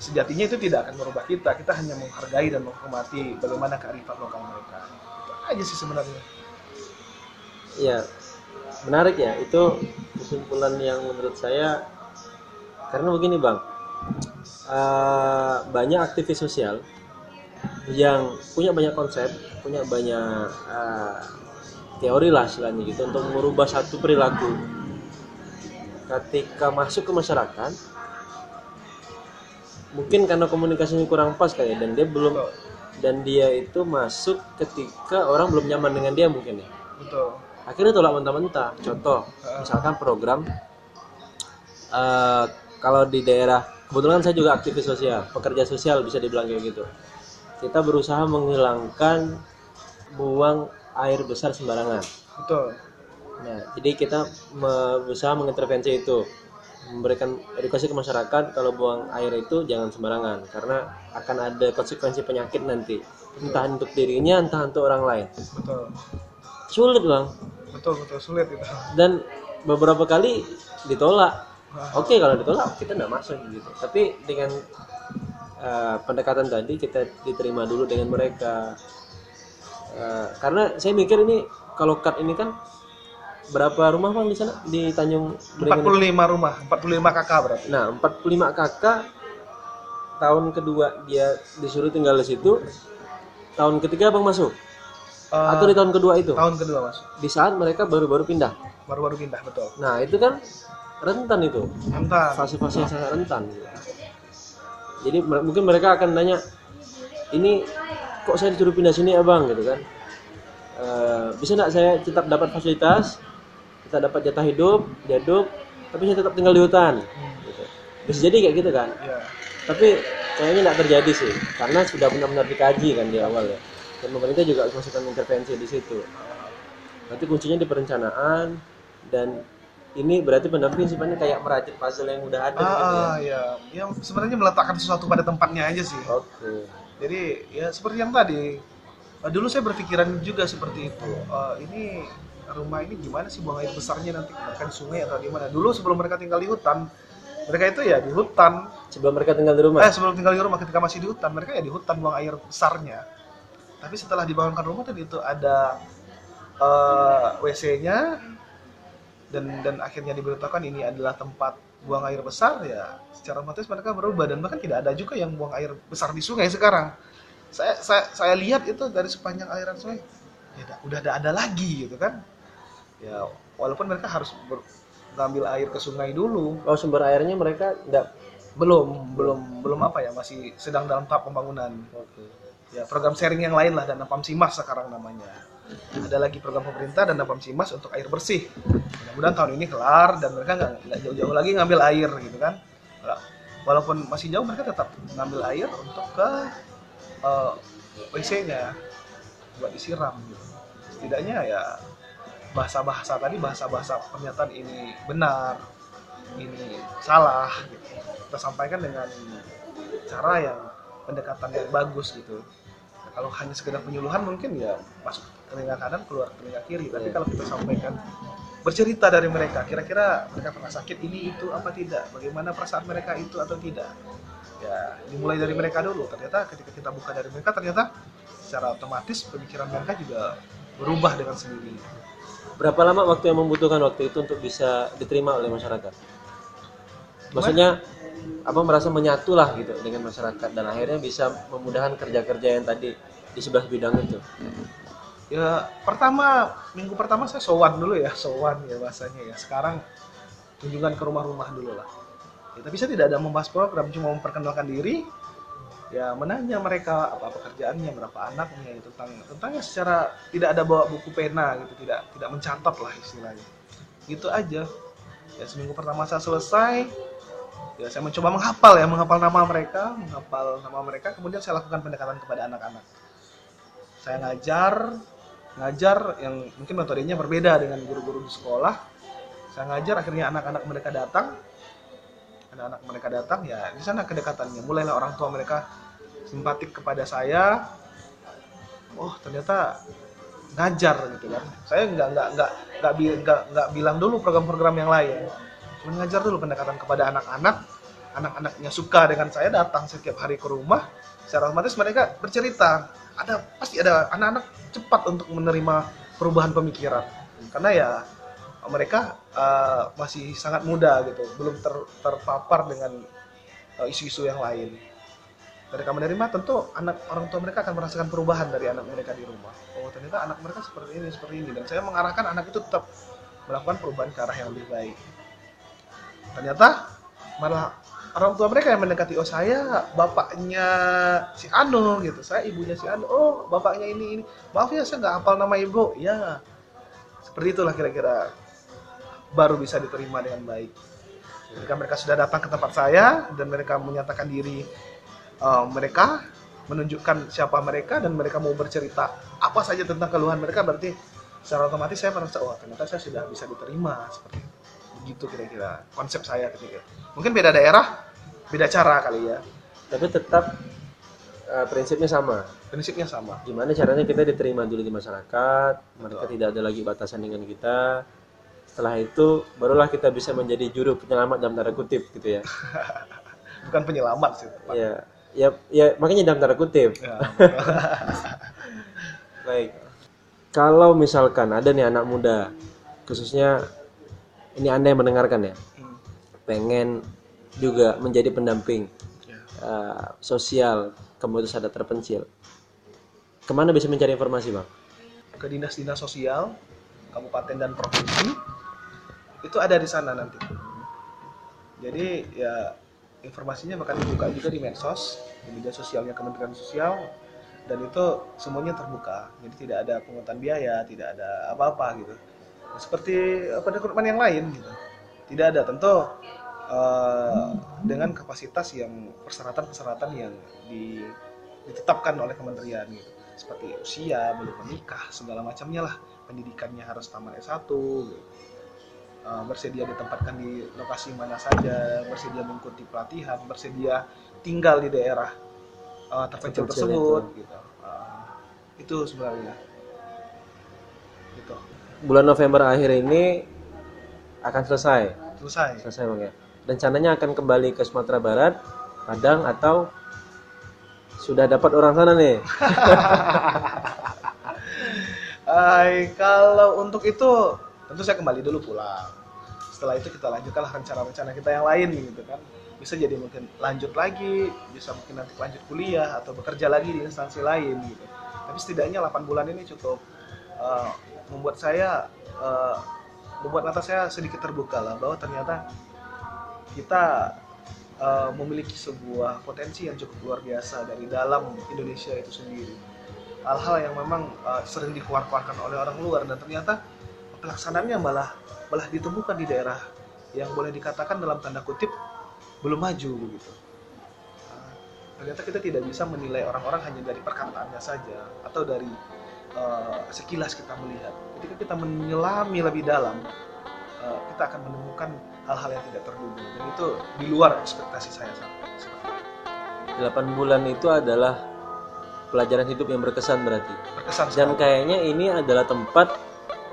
sejatinya itu tidak akan merubah kita. Kita hanya menghargai dan menghormati bagaimana kearifan lokal mereka. Itu aja sih sebenarnya. ya menarik ya itu kesimpulan yang menurut saya karena begini bang eh, banyak aktivis sosial yang punya banyak konsep punya banyak eh, teori lah istilahnya gitu untuk merubah satu perilaku ketika masuk ke masyarakat mungkin karena komunikasinya kurang pas kayak dan dia belum dan dia itu masuk ketika orang belum nyaman dengan dia mungkin ya. Betul. akhirnya tolak mentah-mentah. Contoh misalkan program eh, kalau di daerah kebetulan saya juga aktivis sosial pekerja sosial bisa dibilang kayak gitu. Kita berusaha menghilangkan buang air besar sembarangan. Betul. Nah jadi kita berusaha mengintervensi itu memberikan edukasi ke masyarakat kalau buang air itu jangan sembarangan karena akan ada konsekuensi penyakit nanti. Entah untuk dirinya entah untuk orang lain. Betul. Sulit bang. Betul betul. Sulit itu. Dan beberapa kali ditolak. Oke kalau ditolak kita nggak masuk gitu. Tapi dengan eh, pendekatan tadi kita diterima dulu dengan mereka. Eh, karena saya mikir ini kalau cut ini kan berapa rumah bang di sana? Di Tanjung Beringin 45 rumah 45 kakak berarti. Nah 45 kakak tahun kedua dia disuruh tinggal di situ. Tahun ketiga bang masuk? Eh, atau di tahun kedua itu? tahun kedua mas. Di saat mereka baru-baru pindah? Baru-baru pindah betul. Nah itu kan rentan itu. Mantap fase-fase yang sangat rentan. Jadi mungkin mereka akan nanya ini kok saya disuruh pindah sini abang? Gitu kan. Eh, bisa nggak saya tetap dapat fasilitas kita dapat jatah hidup hidup tapi saya tetap tinggal di hutan. Gitu. bisa jadi kayak gitu kan? Ya tapi kayaknya nggak terjadi sih karena sudah benar-benar dikaji kan di awal ya. Dan pemerintah juga harus masukkan intervensi di situ. Berarti kuncinya di perencanaan dan ini berarti pendamping sifatnya kayak merajut puzzle yang udah ada ah, gitu ya ah, ya yang sebenarnya meletakkan sesuatu pada tempatnya aja sih. Oke. Jadi ya seperti yang tadi eh, dulu saya berpikiran juga seperti itu. Eh, ini rumah ini gimana sih buang air besarnya nanti? Mereka di sungai atau di mana? Dulu sebelum mereka tinggal di hutan mereka itu ya di hutan. Sebelum mereka tinggal di rumah? Eh sebelum tinggal di rumah ketika masih di hutan mereka ya di hutan buang air besarnya. Tapi setelah dibangunkan rumah tadi itu ada eh, WC-nya dan dan akhirnya diberitakan ini adalah tempat buang air besar ya secara otomatis mereka berubah. Dan bahkan tidak ada juga yang buang air besar di sungai sekarang. Saya saya, saya lihat itu dari sepanjang aliran sungai. Ya dah- udah ada ada lagi gitu kan ya walaupun mereka harus ber- ngambil air ke sungai dulu. Oh sumber airnya mereka enggak belum belum belum apa ya masih sedang dalam tahap pembangunan. Oke. Ya program sharing yang lain lah dana Pamsimas sekarang namanya. Ada lagi program pemerintah dana Pamsimas untuk air bersih. Mudah-mudahan tahun ini kelar dan mereka nggak jauh-jauh lagi ngambil air gitu kan. Walaupun masih jauh mereka tetap ngambil air untuk ke eh, WC-nya buat disiram gitu. Setidaknya ya bahasa-bahasa tadi bahasa-bahasa pernyataan ini benar ini salah gitu. kita sampaikan dengan cara yang pendekatan yang bagus gitu. Nah, kalau hanya sekedar penyuluhan mungkin ya masuk telinga kanan keluar telinga kiri. Tapi Iya. kalau kita sampaikan bercerita dari mereka kira-kira mereka pernah sakit ini itu apa tidak? Bagaimana perasaan mereka itu atau tidak? Ya dimulai dari mereka dulu. Ternyata ketika kita buka dari mereka ternyata secara otomatis pemikiran mereka juga berubah dengan sendiri berapa lama waktu yang membutuhkan waktu itu untuk bisa diterima oleh masyarakat? Maksudnya apa merasa menyatu lah gitu dengan masyarakat dan akhirnya bisa memudahkan kerja-kerja yang tadi di sebelah bidang itu? Ya pertama minggu pertama saya sowan dulu ya sowan ya bahasanya ya. Sekarang kunjungan ke rumah-rumah dulu lah. Ya, tapi saya tidak ada membahas program cuma memperkenalkan diri ya menanya mereka apa pekerjaannya berapa anaknya ya, tentang tentangnya secara tidak ada bawa buku pena gitu tidak tidak mencatat lah istilahnya. Gitu aja. Ya seminggu pertama saya selesai ya saya mencoba menghafal ya menghafal nama mereka menghafal nama mereka kemudian saya lakukan pendekatan kepada anak-anak. Saya ngajar ngajar yang mungkin metodenya berbeda dengan guru-guru di sekolah. Saya ngajar akhirnya anak-anak mereka datang. Anak-anak mereka datang ya di sana kedekatannya. Mulailah orang tua mereka simpatik kepada saya oh ternyata ngajar gitu kan. Saya nggak nggak nggak nggak nggak bilang dulu program-program yang lain. Cuma ngajar dulu pendekatan kepada anak-anak. Anak-anaknya suka dengan saya datang setiap hari ke rumah. Secara otomatis mereka bercerita. Ada pasti ada anak-anak cepat untuk menerima perubahan pemikiran. Karena ya mereka eh, masih sangat muda gitu. Belum ter- terpapar dengan eh, isu-isu yang lain mereka menerima tentu anak orang tua mereka akan merasakan perubahan dari anak mereka di rumah. Oh ternyata anak mereka seperti ini seperti ini. Dan saya mengarahkan anak itu tetap melakukan perubahan ke arah yang lebih baik. Ternyata malah orang tua mereka yang mendekati oh saya bapaknya si Ano gitu. Saya ibunya si Ano oh bapaknya ini ini. Maaf ya saya nggak hafal nama ibu. Ya seperti itulah kira-kira baru bisa diterima dengan baik. Ketika mereka sudah datang ke tempat saya dan mereka menyatakan diri uh, mereka menunjukkan siapa mereka dan mereka mau bercerita apa saja tentang keluhan mereka berarti secara otomatis saya merasa oh ternyata saya sudah bisa diterima seperti itu. begitu kira-kira konsep saya ketika mungkin beda daerah beda cara kali ya Tapi tetap eh, prinsipnya sama. prinsipnya sama Gimana caranya kita diterima dulu di masyarakat, mereka Betul. tidak ada lagi batasan dengan kita. Setelah itu barulah kita bisa menjadi juru penyelamat dalam tanda kutip gitu ya. bukan penyelamat sih. Ya, ya, ya makanya dalam tanda kutip. Ya, Baik. Kalau misalkan ada nih anak muda, khususnya ini anda yang mendengarkan ya, Hmm, pengen juga menjadi pendamping ya. eh, sosial komunitas adat terpencil. Ke mana bisa mencari informasi bang? ke dinas-dinas sosial kabupaten dan provinsi itu ada di sana nanti jadi ya informasinya bakal dibuka juga di medsos di media sosialnya Kementerian Sosial dan itu semuanya terbuka. Jadi tidak ada pungutan biaya tidak ada apa-apa gitu. Seperti pada rekrutmen yang lain gitu. Tidak ada. Tentu eh, dengan kapasitas yang persyaratan-persyaratan yang di- ditetapkan oleh kementerian gitu. Seperti usia belum menikah segala macamnya lah. Pendidikannya harus tamat S1 gitu. Eh, bersedia ditempatkan di lokasi mana saja bersedia mengikuti pelatihan bersedia tinggal di daerah eh, terpencil tersebut gitu. Eh, itu sebenarnya. Gitu. Bulan November akhir ini akan selesai, selesai. Selesai bang ya. Rencananya akan kembali ke Sumatera Barat, Padang atau sudah dapat orang sana nih? Hai, kalau untuk itu tentu saya kembali dulu pulang. Setelah itu kita lanjutkanlah rencana-rencana kita yang lain gitu kan. Bisa jadi mungkin lanjut lagi, bisa mungkin nanti lanjut kuliah atau bekerja lagi di instansi lain gitu. Tapi setidaknya 8 bulan ini cukup eh, membuat saya eh, membuat mata saya sedikit terbuka lah bahwa ternyata kita eh, memiliki sebuah potensi yang cukup luar biasa dari dalam Indonesia itu sendiri hal-hal yang memang uh, sering dikeluarkan oleh orang luar dan ternyata pelaksanaannya malah malah ditemukan di daerah yang boleh dikatakan dalam tanda kutip belum maju begitu. Uh, ternyata kita tidak bisa menilai orang-orang hanya dari perkataannya saja atau dari uh, sekilas kita melihat. Ketika kita menyelami lebih dalam, uh, kita akan menemukan hal-hal yang tidak terduga dan itu di luar ekspektasi saya sampai seperti itu. 8 bulan itu adalah pelajaran hidup yang berkesan berarti. berkesan Dan sekali. kayaknya ini adalah tempat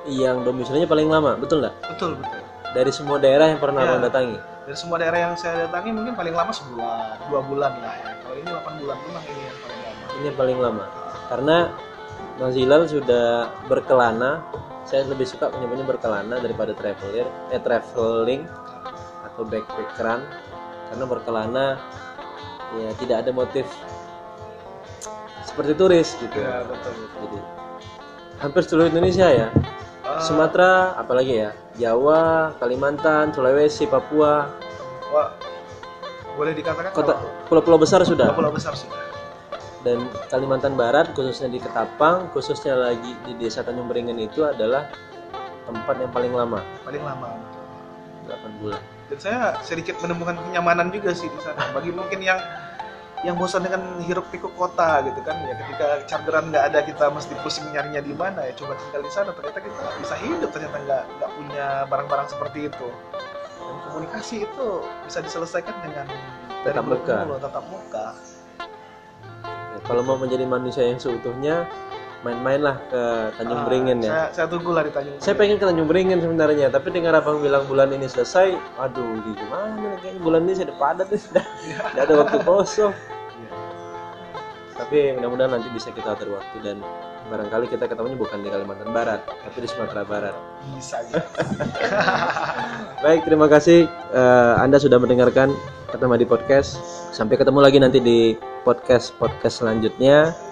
yang domisilinya paling lama, betul nggak? betul betul. Dari semua daerah yang pernah Ya. abang datangi. dari semua daerah yang saya datangi mungkin paling lama sebulan dua bulan lah ya kalau ini 8 bulan memang ini yang paling lama Ini yang paling lama. Karena Bang Zilal sudah berkelana, saya lebih suka menyebutnya berkelana daripada traveler, eh traveling atau backpackeran. Karena berkelana ya tidak ada motif seperti turis gitu. ya betul Jadi hampir seluruh Indonesia ya. Ah, Sumatera, apalagi ya, Jawa, Kalimantan, Sulawesi, Papua, wah, boleh dikatakan kota pulau-pulau besar sudah. pulau besar sudah. Dan Kalimantan Barat, khususnya di Ketapang, khususnya lagi di Desa Tanjung Beringin itu adalah tempat yang paling lama, paling lama. 8 bulan. dan saya sedikit menemukan kenyamanan juga sih di sana. Bagi mungkin yang yang bosan dengan hiruk pikuk kota gitu kan. Ya ketika chargeran nggak ada kita mesti pusing nyarinya di mana ya. Coba tinggal di sana ternyata kita bisa hidup ternyata nggak nggak punya barang-barang seperti itu. Dan komunikasi itu bisa diselesaikan dengan Tatap muka. tatap muka. Ya, kalau mau menjadi manusia yang seutuhnya, main-mainlah ke Tanjung Ah, Beringin ya. saya, saya tunggu lah di Tanjung Saya pengen ke Tanjung Beringin sebenarnya, tapi dengar abang bilang bulan ini selesai, aduh di gimana kayaknya bulan ini sudah padat nih, sudah tidak ada waktu kosong. Iya. Tapi mudah-mudahan nanti bisa kita atur waktu dan barangkali kita ketemunya bukan di Kalimantan Barat, tapi di Sumatera Barat. bisa gitu. Baik, terima kasih eh, Anda sudah mendengarkan Ketemu di podcast. Sampai ketemu lagi nanti di podcast podcast selanjutnya.